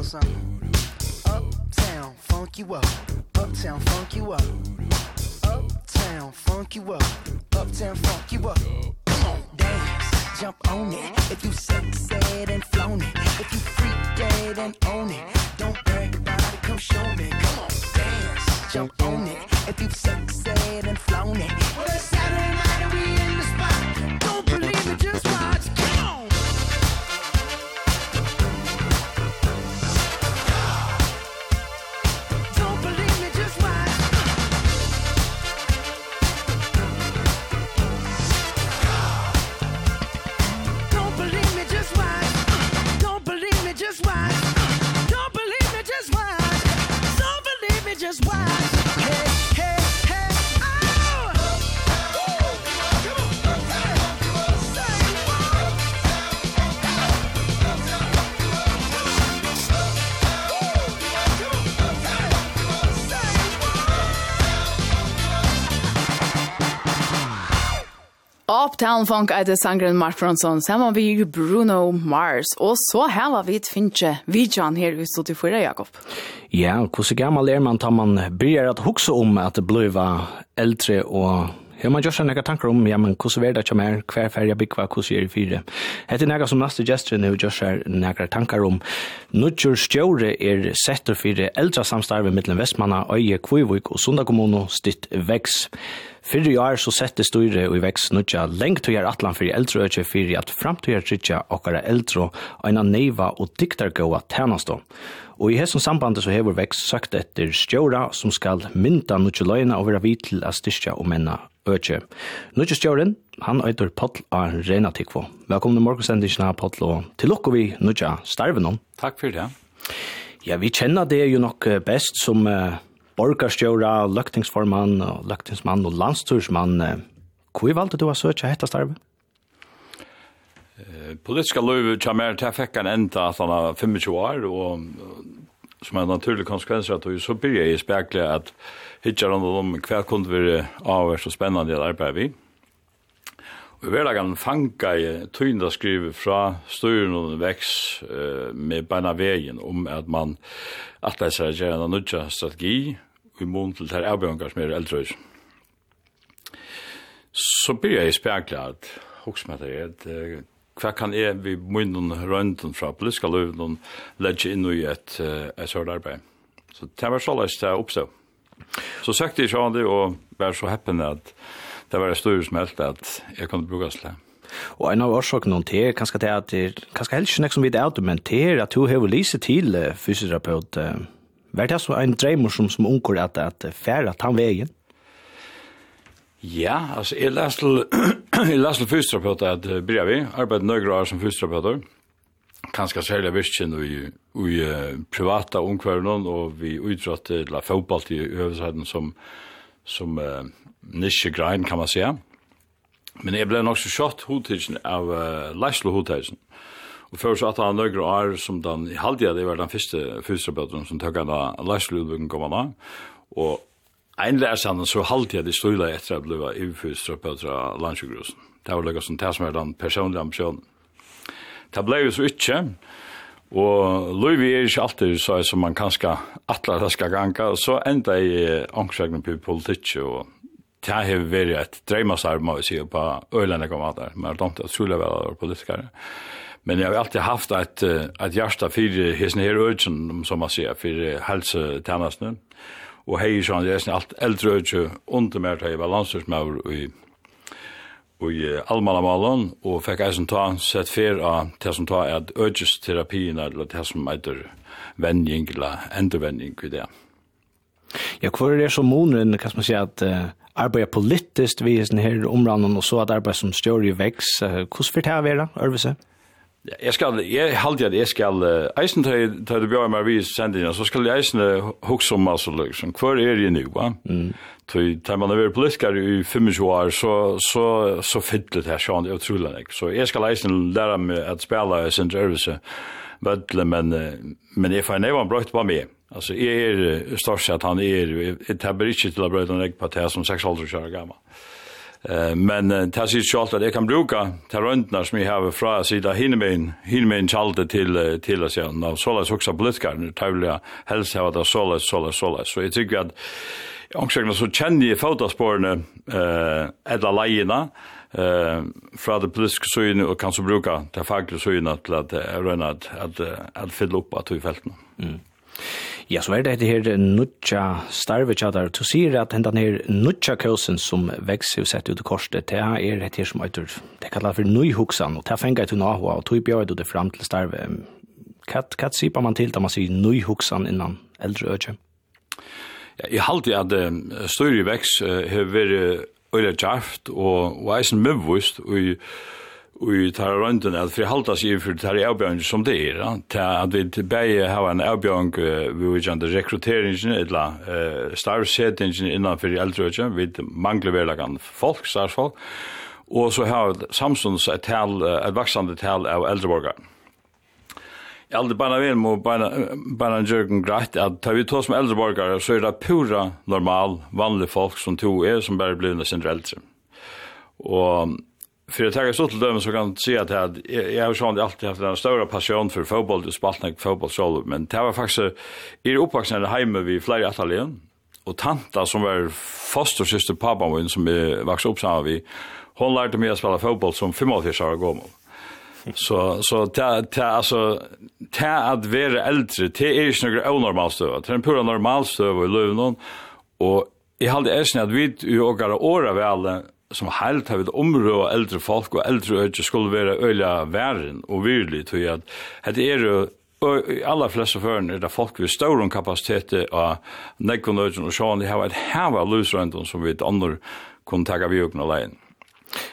little something. Uptown, funk you up. Uptown, funk you up. Uptown, funk you up. Uptown, funk you up. Come on, dance, jump on it. If you sexed and flown it. If you freak dead and own it. Don't brag about it, come show me. Come on, dance, jump on it. If you sexed and flown it. Well, it's Saturday night and we in Uptown Funk er det sangren Mark Bronsson, sammen vi Bruno Mars, og så her var vi et finne videoen her i studiet for deg, Jakob. Ja, hvordan gammel er man tar man begynner at huske om at det blir eldre og Ja, man gjør seg noen tanker om, ja, men hvordan er det ikke mer, hver ferie bygger, hvordan er det fire? Hette noe som neste gestre nå gjør seg noen tanker om. Nudger Stjore er setter fire eldre samstarve mellom Vestmanna, Øye, Kvivik og Sunda kommune, stitt vex. Fyrre år så sette styre og i vekst nødja lengt og gjør atlan fyrir eldre økje fyrir at framtøyar trytja okkara eldre og eina neiva og diktargåa tænastå. Og i hessum sambandet så hever vekst søkt etter stjóra som skal mynda nødja løgna og vera vid til a styrkja og menna økje. Nødja stjóren, han øyder Potl av Renatikvo. Velkommen til morgensendisjena Potl og til lukko vi nødja starvenom. Takk fyrir det. Ja, vi kjenner det jo nok best som uh, borgarstjóra, løgtingsformann, og løgtingsmann og landstursmann. Hvor valgte du å søke hette starve? Politiska løyve kommer til jeg fikk en enda at han er 25 år, og som en naturlig konsekvens at så blir jeg i spekler at hittar han om hva kunne være avhørst og spennende å arbeid vi. Og i hverdagen fanga jeg tøynda skrive fra styren og veks eh, med beina veien om at man at det er gjerne nødja strategi i mån til det avbjørngar som er eldrøys. Så blir jeg spekla at hos meg det, at hva kan jeg vi munnen rønden fra politiska løven legge inn i et, et sørt arbeid. Så det var så løs det oppstå. Så søkte jeg sånn det, og var så heppen at det var et styr som helt at jeg kunne bruke det. Og en av årsakene til er kanskje det at det er kanskje helst ikke som vi er det, men til at du har lyst til fysioterapeut, uh, Var det så en dreimer som, som unger at, at færa tann vegen? Ja, altså, jeg leste til, [CLEARS THROAT] jeg leste til fysioterapeuter at uh, bryr vi, arbeidet nøyre år som fysioterapeuter, kanskje særlig virkjen i, i uh, privata omkværen, og vi utrådte til fotball i øvelsesheden som, som uh, nisje grein, kan man säga. Men jeg ble nok så kjøtt hodtidsen av uh, Leislo hodtidsen. Og før så at han nøyre år som den, i halvdia det var den første fysioterapeuten som tøkket da leisluddbyggen kom han av. og en lærsann så halvdia det stod etter at jeg ble fysioterapeut av landsjukgrusen. Det var lukket som det som er den personlige ambisjonen. Det ble jo så ikke, og Louis er ikke alltid så som man kanskje atler det skal ganga, og så enda i omkringen på politikk og det har vært et dreimasarm, må vi si, på øylandekamat der, men det er ikke utrolig vel politikere. politikere. Men jag har alltid haft et, et hjärta för hesten her øyden, som man ser för hälsotjänsten. Och hej så det er allt äldre øyden under mer till balansmaur i i allmala og och fick eisen ta sett fer av det som tar att öges terapin eller det som heter vending eller ändvänjning i det. Ja, hvor er det som monen kan man säga att arbeta politiskt i den här områden och så att arbeta som större väx. Hur får det här vara, Örvese? Jeg skal, jeg halte at jeg skal, uh, eisen til du bjør meg vis sendingen, så skal jeg eisen hukse om altså, liksom, hver er jeg nu, va? Mm. Til mm. man har vært politiker i 25 år, så, så, så fytlet jeg sånn, det er utrolig, ikke. Så jeg skal eisen lære meg at spela i sin service, vedle, men, men jeg får nevann brøyt på meg. Altså, jeg er størst at han er, jeg tabber ikke til å brøyte en ikke på det som 6 år gammel. Eh men det sier sjálvt at jeg kan bruka ta röntnar som jeg har från sida hinnemen hinnemen chalde till till att säga no så läs också blitzkar tavla helst vad det så läs så läs så läs så jag tycker att Omkring så kjenner jeg fotosporene uh, edda leiene uh, fra det politiske søgene og kan så bruke det faglige søgene til at, jeg at, at, at, at fylle opp at vi feltene. Mm. Ja, så er det her nutja starvetjadar. Du sier at hendan her nutja kjøsen som vekser sett ut i korset, det er det her som eitur, det kallar for nøyhuksan, og det fengar til nahua, og tog bjør du det fram til starve. Hva sier man til da man sier nøyhuksan innan eldre økje? Ja, jeg halte at uh, større veks uh, har vært øyla djaft og, og eisen møvvust og i tar runden at för halta sig for tar avbjörn som det är att vi till bäge har en avbjörn vi vill ju rekryteringen eller eh star setting innan för äldre vi manglar väl folk starsfolk och så har Samsungs ett tal ett växande tal av äldreborgare Elder bara vel må bara bara jörgen grætt at ta vi tås med äldre så er det pura normal vanlige folk som to er som bare blir sin eldre. Og för att ta så till dem så kan se att jag jag har sjön alltid haft en stor passion för fotboll och spaltnack fotboll så men det var faktiskt i uppväxten hemma vi flera attalien och tanta som var fostersyster pappa min som vi växte upp samman vi hon lärde mig att spela fotboll som 45 år gammal. Så så ta ta alltså ta att vara äldre det är ju några onormalt stöv. Det är en pura normal stöv i löven och jag hade ärsen att vi i åkara åra väl som helt har vi det område av eldre folk og eldre øyne skulle være øyla væren og virkelig til at det er jo Og i alla flesta føren er det folk vi større om kapasitet av nekkon øyne og sjån, de har et hev av som vi et andre kunne takka vi øyne alene.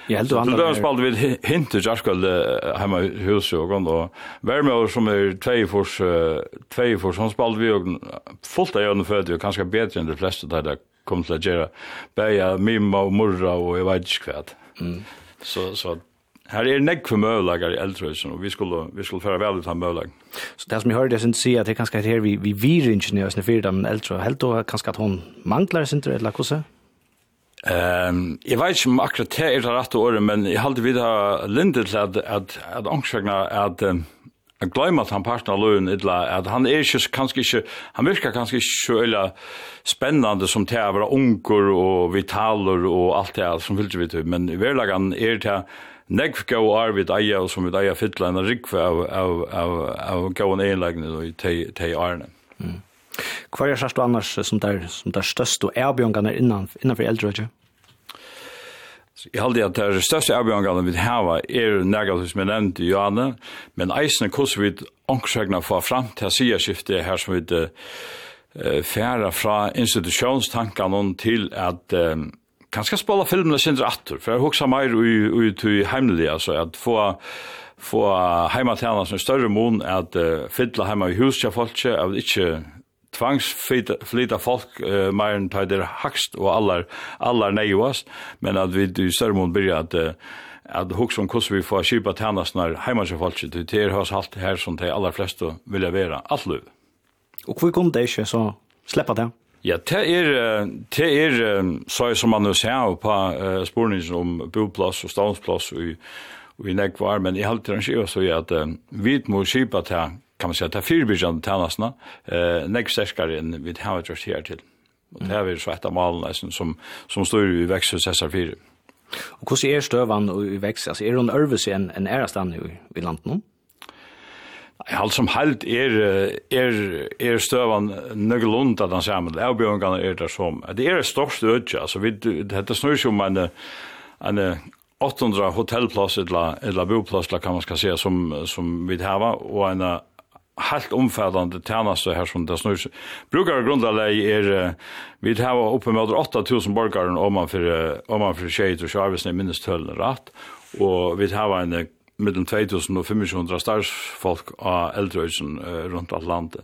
Jeg heldur andre... Det er vi hint til Jarskald heima i huset og gond, og Værmjø som er tveifors, tveifors, han spalte vi øyne fullt av øyne fødde, og kanskje bedre enn de fleste der kom til å gjøre bæja, mimma og murra og jeg vet ikke hva. Mm. Så, så her er nekk for møvelager i eldrøysen, og vi skulle, vi skulle føre vel ut av. Så det som jeg hørte, jeg synes si at det er kanskje her vi, vi virer ikke nøysen i fyrda, men eldre, helt og kanskje at hun mangler sin eller hvordan? Ehm jag vet inte om akkurat det är det rätta året men jag hade vid ha lindet till att att att ångsvagna att Jeg glemmer at han parten av løven idla, at han er ikke, kanskje ikke, han virker kanskje ikke så øyla spennende som til å være unger og vitaler og alt det her som fyllt vidt, men i verlagan er til negv gau arvid eia og som vi eia fytla enn rikve av, av, av, av gauan egenlegene og tei arne. Mm. Hva er sørst du annars som der, som der største og erbjørngane innanfor eldre, ikke? Jeg halde at det største avbjørngene vi hava er negativt som jeg nevnte i Johanne, men eisen er hvordan vi ångsregner fra fram til siderskiftet her som vi uh, færa fra institusjonstankene til at uh, kanskje spala filmene sindre atter, for jeg hoksa meir ut i heimelig, altså at få få heimatjana som større mån at uh, fylla heima i hus til folk, at ikke tvangsflyta folk uh, mer enn tar det hakst og allar, allar neiuast, men at vi i større byrja at uh, at hugsa om hvordan vi får kjipa tjenestene hjemme til folk, det er hos alt her som de aller fleste vilja vera alt løv. Og hvor kunne det ikke så sleppa det? Ja, det er, det er så som man nu ser på uh, sporningen om boplass og stavnsplass og, og i nekvar, men i halvt rannsjø så er at uh, vi må kjipa til kan man säga, det är fyrbyrjan tjänsterna, eh, nek sterkare än vi har gjort här till. Och det här vi så ett av malen som, som står i växthus SR4. Och hur är støvan i växthus? Alltså, är hon örvis en, en ärastan nu i landet nu? Allt som helt er, er, er støvan nøglund at han sammen. Avbjørnene er det som. Det er et størst ødje. Altså, vi, dette snur seg om en, en 800 hotellplass eller, eller boplass, kan man skal se, som, som vi har, og en helt omfattande tjänster här som det snurr. Brukar grundläggande är vi har uppe med 8000 borgare om man för om man för tjejer och service minst tölna rätt och vi har en mellom 2000 og 2500 starsfolk av eldrøysen uh, rundt alt landet.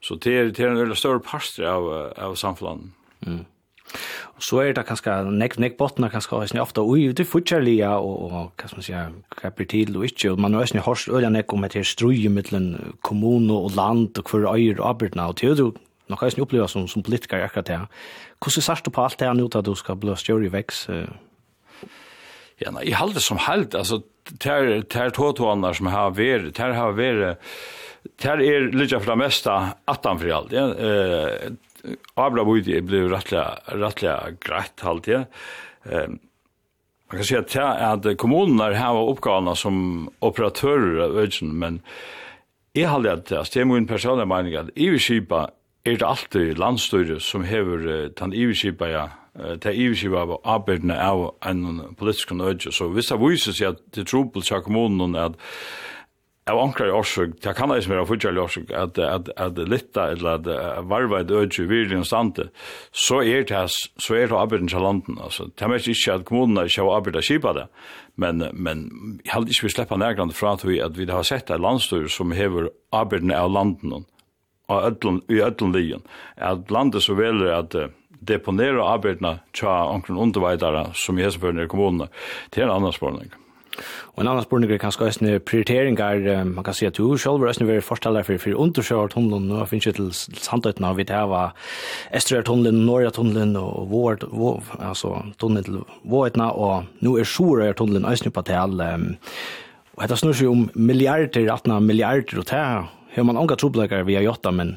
Så det er, det er en veldig større parster av, av samfunnet. Mm. Og så er det kanskje, nekk, nek bottene kanskje, og ofte, ui, det er fortsatt og, og hva skal man si, til og ikke, og man har også hørt øyne nekk om et her strøy mellom kommune og land, og hver øyer og arbeidene, og til du, nok har jeg opplevd som, som politiker akkurat det. Hvordan sier du på alt det her nå, at du skal bli større i? Ja, nei, jeg halder som held, altså, ter, ter tåtåene som har vært, ter har vært, ter er litt fra mesta 18 for alt, ja, eh, Abra Budi blev rättliga rättliga grätt halt ja. Ehm man kan säga att att kommunerna har uppgifterna som operatörer av ögen men är halt att det är min personliga mening att i skipa är det alltid landstyret som hever den iverskipa ja ta iverskipa av arbeidene av en politisk nødje. Så hvis det viser seg at det tror tro på kommunen at av ankrar orsøk, det kan ikke være fortjall orsøk, at, at, at litta eller at varva et ødju virkelig stande, så er det så er det arbeidens av landen, altså. Det er ikke at kommunene ikke har arbeidet kipa det, men, men jeg hadde ikke vi slipper nærgrand fra at vi, at vi har sett et landstyr som hever arbeidene av landen, og i ødlen lijen, at landet så veler at deponera arbeidna tja omkring underveidare, som i heseføyne i kommunene, til en annan spørning. Og en annan spurning er kanskje æsne prioriteringar, man kan si at du selv er æsne veri forsteller for, for undersjørt tunnelen, og finnes ikke til sandøytene av vi det var Estrøyr tunnelen, Norge tunnelen, og vår, altså tunnelen til Våetna, og nå er Sjorøyr tunnelen æsne på til, og dette snur seg om milliarder, 18 milliarder, og det har man anga trobleikar via jotta, men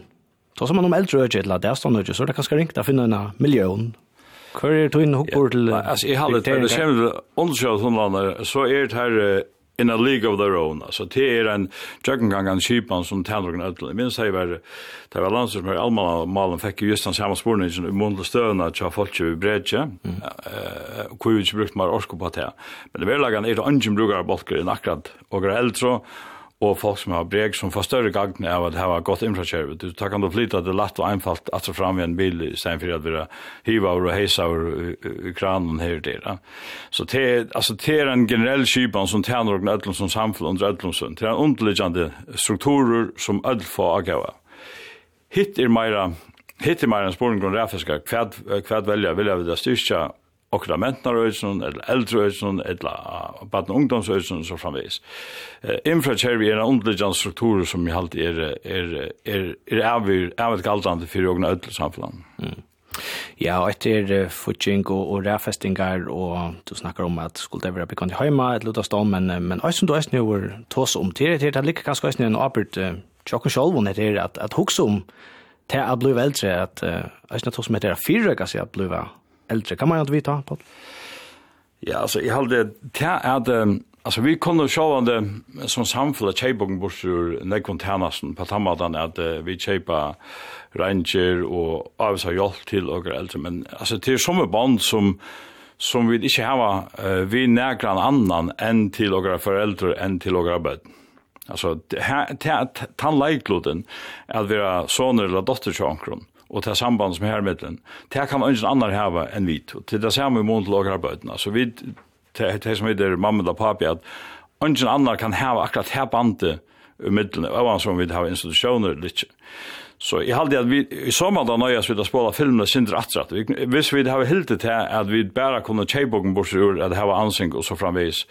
Så som man om eldre øyne til at det er stående øyne, så er det kanskje ringt å finne en million Hvor er du inne hopper til? Altså, jeg har det her, det kommer undersøkt hundene, så er det her in a league of their own. Altså, det er en jøkkengang av kipan som tæner og Jeg minns det var, det var landet som er almanna malen fikk just den samme sporene i mundle støvna til folk i bredje, hvor vi ikke brukt mer orsko på det. Men det verlagan er det ønsken brukar av bolker enn akkurat og er eldre, og folk som har breg som får større gagn av at det har gått infrastruktur. Du tar kan du flytta det lett og einfalt at så fram i en bil i stedet for at vi hiva og heisa og kranen her der. Ja. Så det, altså, det er en generell kypan som tjener og ødlom som samfunn under ødlomsund. Det er en underliggande strukturer som ødl får agava. Hitt er meira Hitt er meira en spurning grunn refiska, hva velja, vilja vi det styrkja okra mentarøysen, eller eldrøysen, eller baden ungdomsøysen, så framvis. Eh, infra kjervi er en underliggjant struktur som i halt er, er, er, er avir, avir galdrande fyrir ogna ödel samfunn. Mm. Ja, og etter uh, futsing og, og ræfestingar, og du snakkar om at skulle det være bekant i heima, et luta om, men, men eisen du eisen jo er tås om til, det er like ganske eisen en arbeid, uh, tjokken sjolvun etter at, at hugsa om, til at bli eldre, at eisen tås om etter fyrrøyga seg at bli eldre, äldre. Kan man ju inte veta på. Ja, alltså jag halde det är det alltså vi kunde sjå det som samfälle chebogen bursur nekon tjänasten på tammadan att vi chepa ranger och avsa hjälp till och äldre men alltså till som band som som vi inte har uh, vi nägran annan än till några föräldrar än till några barn. Alltså tandlejkloden att vara soner eller dotter till omkron og til samband som er her mittlen, det kan ingen annar hava enn vi. og til det samme i måned til åker arbeidene. Så vi, det som heter mamma og papi, at ingen annar kan hava akkurat her bandet i mittlen, og som vi har institutioner eller ikke. Så jeg halde at vi i sommer da nøyas vi da spåla filmene sindre atrat. Vi, hvis vi har hilde til at vi bare kunne tjeibogen bort ur at det var ansing og så framvis,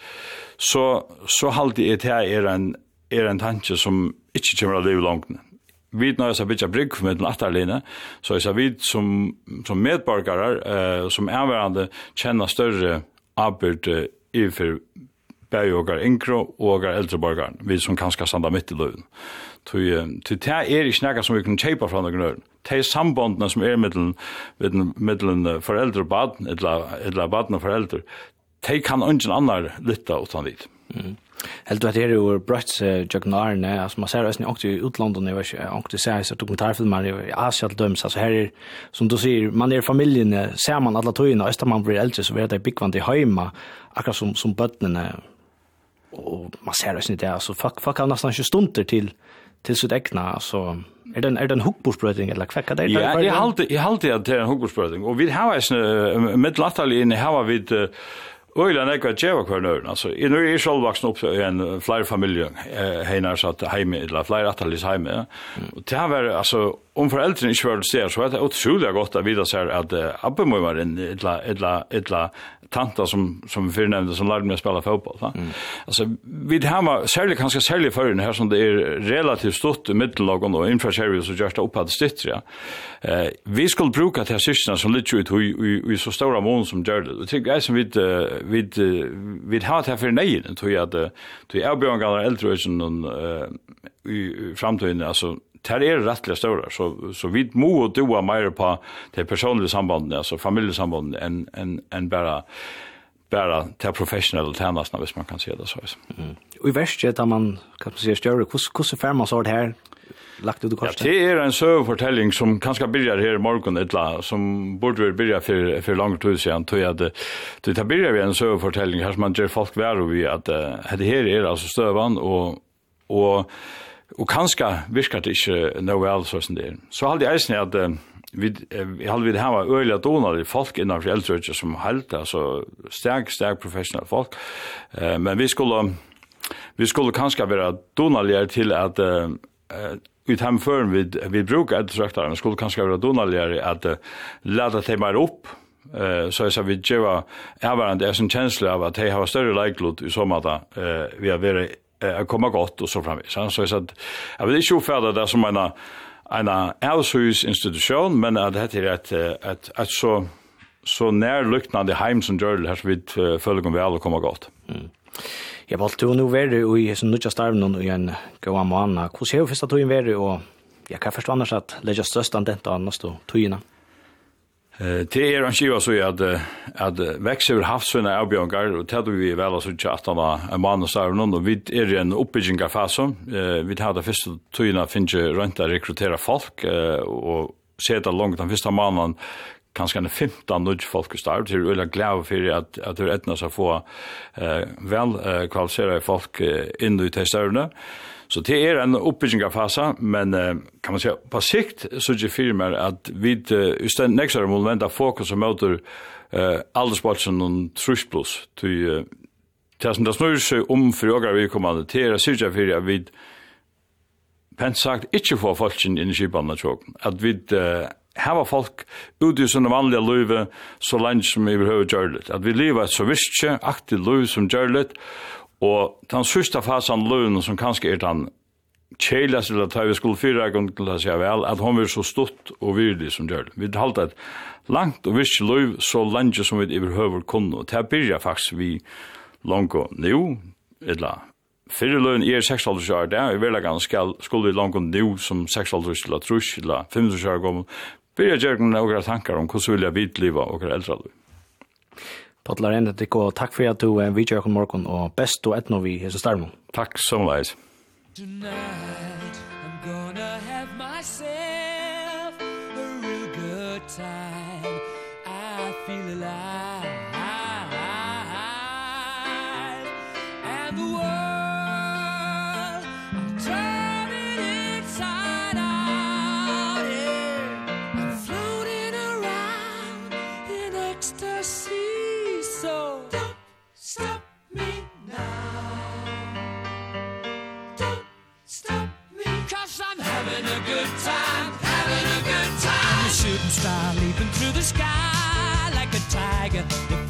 så, så halde jeg til er en, er en tanke som ikke kommer å leve langt vi når jeg bytja brygg med den atterline, så jeg vi som, som medborgare, eh, som avverande, kjenner større arbeid eh, i for bæg og er yngre og er eldre borgaren, vi som kanskje standa midt i løven. Til det er ikke noe som vi kan kjøpe fra noen øren. Det er sambandene som er mittelen foreldre og baden, eller baden og foreldre, de kan ingen annar lytta utan dit. Mm. Helt du at her er brøtt jøgnarene, altså man ser det også i utlandet, jeg vet ikke, og det ser jeg dokumentarfilmer i Asia til dømes, altså her er, som du sier, man er familien, ser man alle tøyene, og man blir eldre, så vet det byggvand i høyma, akkurat som, som bøttene, og man ser det også i det, altså folk, folk har nesten ikke stunder til, til sitt egna, altså, Er det en, er det en hukkborsprøting eller hva er det? Ja, jeg halte jeg halte at det er en hukkborsprøting. Og vi har en, med latterlig inne har vi øyla nekva djeva hver nøyren, altså. I nu er jeg selv vaksen opp i en flere familie heinar satt heime, eller flere attalis heime. Og det har vært, altså, om foreldrene ikke var det så er det utrolig godt å vite seg at abbemøymaren, eller, eller, eller, tanta som som förnämnde som lärde mig att spela fotboll va. Mm. Alltså vid hemma särskilt kanske särskilt förrän här som det är relativt stort i mittenlagen och inför Sherry så just upp hade ja. Eh vi skulle bruka det här systerna som lite ut i i så stora mån som gör det. Jag som vid vid vid har det här för nej tror jag att det är björn gallar äldre och i framtiden alltså det er rettelig større, så, så vi må og doa mer på det personlige sambandene, altså familiesambandene, enn en, en bare bara till professionella tjänster hvis man kan se det så. Mm. Och i värsta där man kan man säga större hur hur så man så det här lagt ut i. Ja, det är en sövfortelling som kanske börjar här i morgon ettla som borde väl börja för för långt tid sedan tror jag att det tar börjar vi en sövfortelling här som man ger folk och vi att det här är alltså stövan och och og kanskje virker det ikke noe vel som det er. Så halde jeg eisen at vi halde vi hava øyla donader folk innanfor eldrøyja som helt, altså stark, stark professionelle folk, eh, men vi skulle vi skulle kanskje være donaligere til at uh, ut hemføren vi, vi brukar eldrøyja, vi skulle kanskje være donaligere at uh, dem teimer opp, eh så så vi geva är varandra en känsla av att de har större likelihood i så måta eh vi har varit eh, komma gott och så framvis. Så jag sa att jag vill inte uppfärda det som en en ärsyhus institution men att det är ett ett ett så så när hem som gör det här så vid följer vi alla komma gott. Mm. Jag valde ju nu vara i sån nu just någon i en goa månad. Hur ser du första tiden vara och jag kan förstå annars att lägga störst an detta annars då tiden. Det er en skiva så at, at vekst over havsvinna av Bjørngar, og det vi vel altså ikke at han var en mann og stav noen, og vi er i en oppbygging av fase. Vi tar det første tøyene finnes ikke rundt å rekruttere folk, og se det langt den første mannen, kanskje en 15 nødt folk i stav, til øyne glad for at, at det er etnå å få vel kvalifisere folk inn i de støvnene. Så det er en oppbyggingsfase, men kan man säga på sikt så er det firmer vi uh, just stedet nästa må där fokus og møter uh, aldersbatchen og trush plus till Det som det snur seg om frågar vi kommer til er syrja fyrir at vi pent sagt ikkje få folk inn i kipan tjåk. At vi hava folk ute i sånne vanlige løyve så langt som vi behøver gjør At vi lever et så visst aktivt løyve som gjør Og den sørste fasen løven, som kanskje er den kjeilas til at vi skulle fyra gang til å si vel, at hon var så stort og virdig som gjør det. Vi har halte et langt og visst løyv så langt som vi overhøver kunne. Og det byrja faktisk vi langt og nå, eller Fyrir løn er 6 år, det er veldig ganske skulle vi langt nu som 6 år til at trus, eller 5 år gammel, byrja gjerne noen tankar om hvordan vilja vidliva og eldre løy. Paddlar enda det og takk for at du er vidtjør kom morgen og best og etno vi hese starmo. Takk som leis. Tonight I'm gonna have myself a real good time I feel alive sky like a tiger.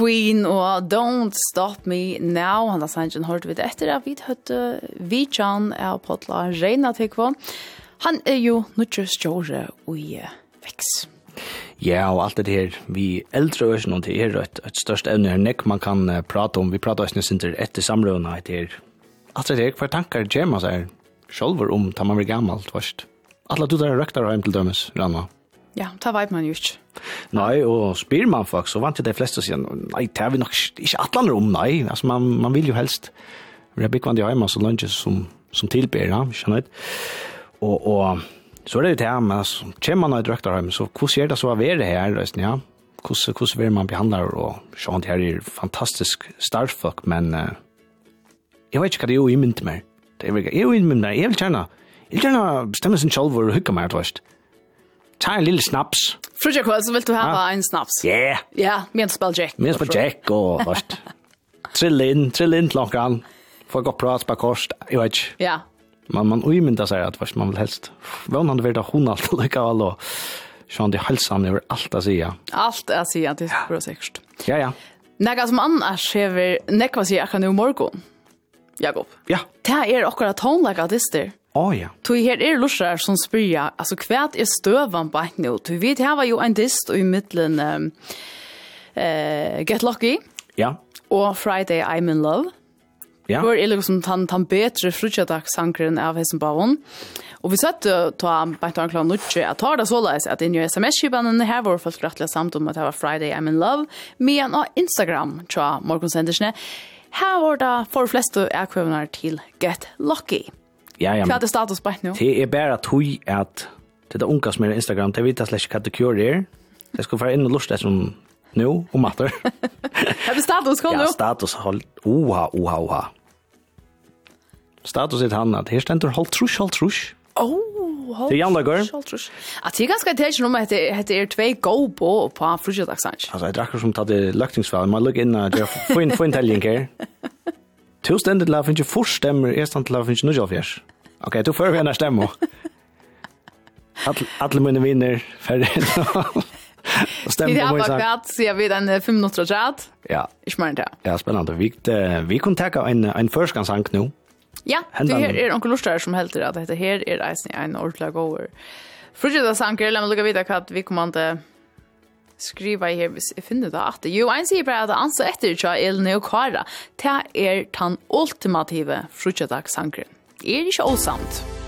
Queen og Don't Stop Me Now. Han har sannsyn hørt vidt etter at vi høtte Vichan er potla Reina Tekvå. Han er jo nødvendig stjåre i veks. Ja, og alt det her, vi eldre øyne noen til er et, et størst evne her nek man kan uh, prate om. Vi prater øyne til etter samrøvene etter. Alt det her, hva tankar gjør man seg sjolver om da man blir gammalt først. Alla du der røktar heim til dømes, Ranma. Ja, det vet man jo ikke. Nei, og spyr man folk, så vant jo de fleste å si, nei, det er vi nok ikke atlander om, nei. Altså, man, man vil jo helst være byggvann i hjemme, så lønge som, som tilbyr, ja, skjønner du. Og, og så er det jo det her, men altså, kommer man og drøkter hjemme, så hvordan er det så å være her, resten, ja? Hvordan, hvordan vil man behandle, og sånn, det her er fantastisk starfolk, men uh, jeg vet ikke hva det er jo i mynt mer. Det er jo i mynt mer, jeg vil gjerne, jeg vil gjerne bestemme sin selv og hygge meg, du vet ta en lille snaps. Frutja kväll så vill du ha ah. en snaps. Ja. Yeah. Ja, yeah, men spel Jack. Men spel Jack och [LAUGHS] fast. Trill in, trill in klokkan. Får gå prat på kost. Jag vet. Ja. Man man uimynda seg att vart man vill helst. Vad han vill hon allt lika väl og sånn det hälsan over allt att säga. Allt att säga det är bra säkert. Ja, ja. Näga som annars hever nekva sig akkurat nu morgon. Jakob. Ja. Det er akkurat tonlaga dyster. Åh oh, ja. Tui her er lusrar som spyrja, altså kvært er støvan på et nå? Tui vi her var jo en dist i middelen um, uh, Get Lucky. Ja. Og Friday I'm in Love. Ja. Hvor er liksom tan, tan betre frutjadagssankeren av Hesenbavon. Og vi satt jo ta bænt av en klar nutje at tar det såleis at inni sms-kibanen her var folk rettelig samt om at det var Friday I'm in Love, men av Instagram tja morgonsendersne. Her var det for flest og til Get Lucky. Ja, ja. Hva er det status på nå? Det er bare tog at det er unga som er Instagram, det vet jeg slags hva det kjører er. Jeg skal være inn og lust det som nå, om matter. [LAUGHS] Er det status, kom nå? Ja, status, hold, oha, oha, oha. Status er han at her stender hold trus, hold trus. Oh, hold trus, hold trus. At det er ganske tæt som om at det er tvei go på på frusjødagsans. Altså, jeg drakker som tatt i løktingsfall, man lukker inn og få inn telling her. [LAUGHS] Tu stendet la finnes jo stemmer, jeg stendet la finnes jo nødja fjers. Ok, du får vi enn stemmer. [LAUGHS] Alle mine vinner, ferdig. [LAUGHS] Stämmer på min så. Vi har varit så jag vet fem minutter og chat. Ja. Ikke mer enn det. Ja, spennende. Vi vi kunne ta en en förskansang nå. Ja, det här er onkel Lustar som helt det att det här är en ordla goer. Frigida sanker, meg lukka vite hva vi kommer til skriva i her hvis jeg finner det at jo, en sier bare at ansa etter tja elne og kara, det er den ultimative frutjedagssankeren. Er ikke åsamt.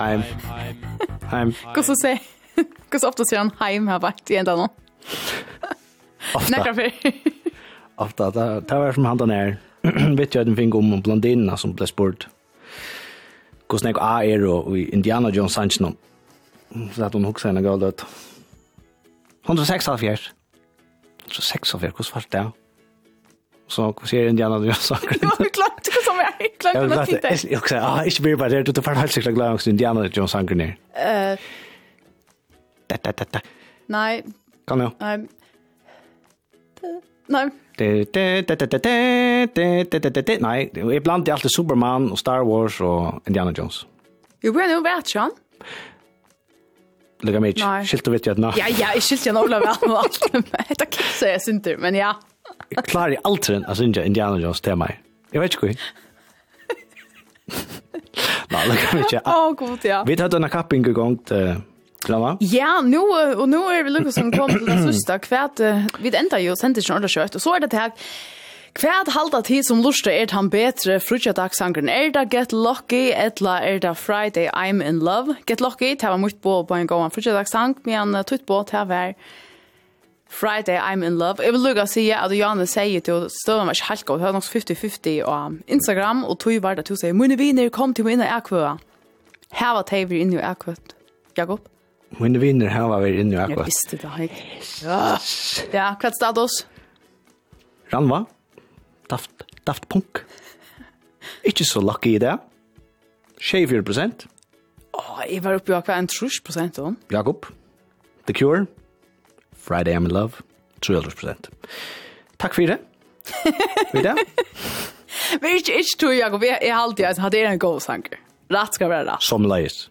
Heim. Heim. Hur så säger [LAUGHS] Hur så ofta säger han heim här vart i ända nå? [LAUGHS] Ofta. Näkra för. [LAUGHS] ofta, det var som han där ner. Vet jag den fink om blondinna som blev spurt. Hur snäck A är och Indiana Jones Sanchez Så att hon också henne gav det. 106 av fjärs. 106 av fjärs, hur svart det är så ser Indiana Jones. [LAUGHS] Jag har glömt det som jag glömde glömt det. Jag också, ah, ich bin bei där du fährst halt sicher glömt Indiana Jones Anker ner. Eh. Da da da da. Nej. Kan du? Nej. Nej. Nej, jag blandar alltid Superman och Star Wars och Indiana Jones. Jo, men nu vet jag. Lägg mig. Skilt du vet jag att nå. Ja, ja, jag skilt jag nog väl med allt. [LAUGHS] Det kan jag säga synd men ja. Jag klarar allt den alltså inte Indiana Jones tema. Jag vet inte hur. Nej, det kan inte. Åh god ja. Vi hade en kapping igång till Klamma? Ja, nu, og nu er vi lukket som kom til den sørste. Hvert, vi enda jo sendte ikke ordentlig kjøtt, og så er det her, Kvært halda tid som lustre er han betre frutjadagsangren. Er det Get Lucky, etla er det Friday I'm in Love? Get Lucky, det var mye på på en gang frutjadagsang, men tutt på det var... være Friday I'm in love. Jeg vil lukka si at Janne sier til støvna meg halka, og det har nok 50-50 på Instagram, og tog var det til å si, «Mine viner, kom til meg Akvøa». Her var teivir inne i Akvøa. Jakob? Mune viner, her var vi inne i Akvøa. Jeg visste det, hei. Ja, ja hva er status? Ranva, daft, daft punk. Ikke så lucky i det. 24 prosent. Åh, jeg var oppe i akkurat en trus prosent. Jakob, The Cure, Friday I'm in Love, 300%. Takk for det. Vi det? Vi er ikke ikke tog, Jakob. Jeg er alltid, altså, det er en god sanger. Rett skal være rett. Som leis.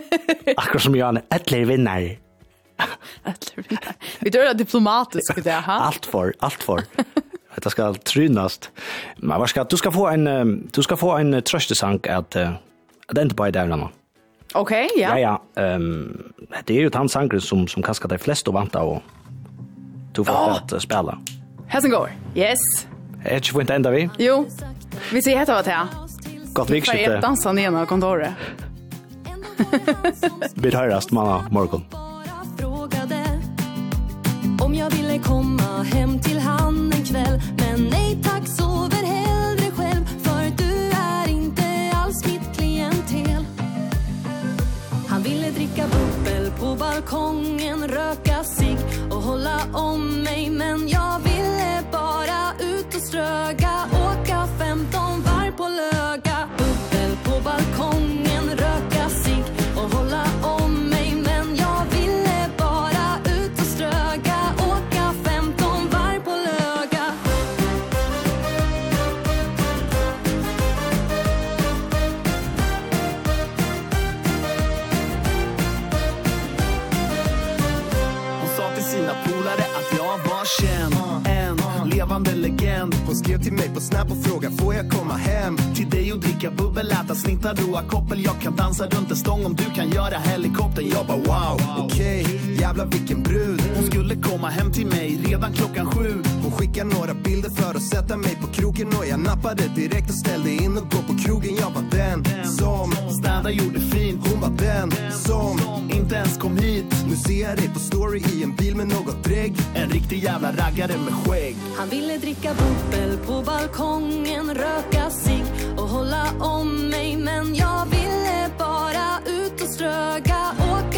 [LAUGHS] Akkurat som Janne. etler vinner. Vi dør det diplomatiskt det ha? Allt för, allt för. Det ska trynast. Men vad ska du ska få en du ska få en tröstesang att att inte bara där någon. Okej, ja. Ja, ja. Ehm um, det är ju han Sankre som som kaskar de flesta och vanta och tog för oh! att uh, spela. Hesen går. Yes. Edge får inte ända vi. Jo. Vi ser heter vad det här. Gott vikskifte. Vi får dansa ner i kontoret. [LAUGHS] Vi höras manna, morgon. Om jag ville komma hem till han en kväll Men nej tack balkongen, röka sig och hålla om mig. Men jag ville bara ut och ströga Hon skrev till mig på Snap och fråga Får jag komma hem? Till dig och dricka bubbel Äta snittar, roa koppel. Jag kan dansa runt en stång. Om du kan göra helikoptern Jag bara wow, okej. Okay, Jävlar vilken brud. Hon skulle komma hem till mig redan klockan sju. Hon skickade några bilder för att sätta mig på kroken Och jag nappade direkt och ställde in och gå på krogen. Jag var den som städa gjorde fint. Hon var den som inte ens kom hit. Nu ser jag dig på story i en bil med något drägg. En riktig jävla raggare med skägg. Han ville dricka bubbel kväll på balkongen röka sig och hålla om mig. Men jag ville bara ut och ströga och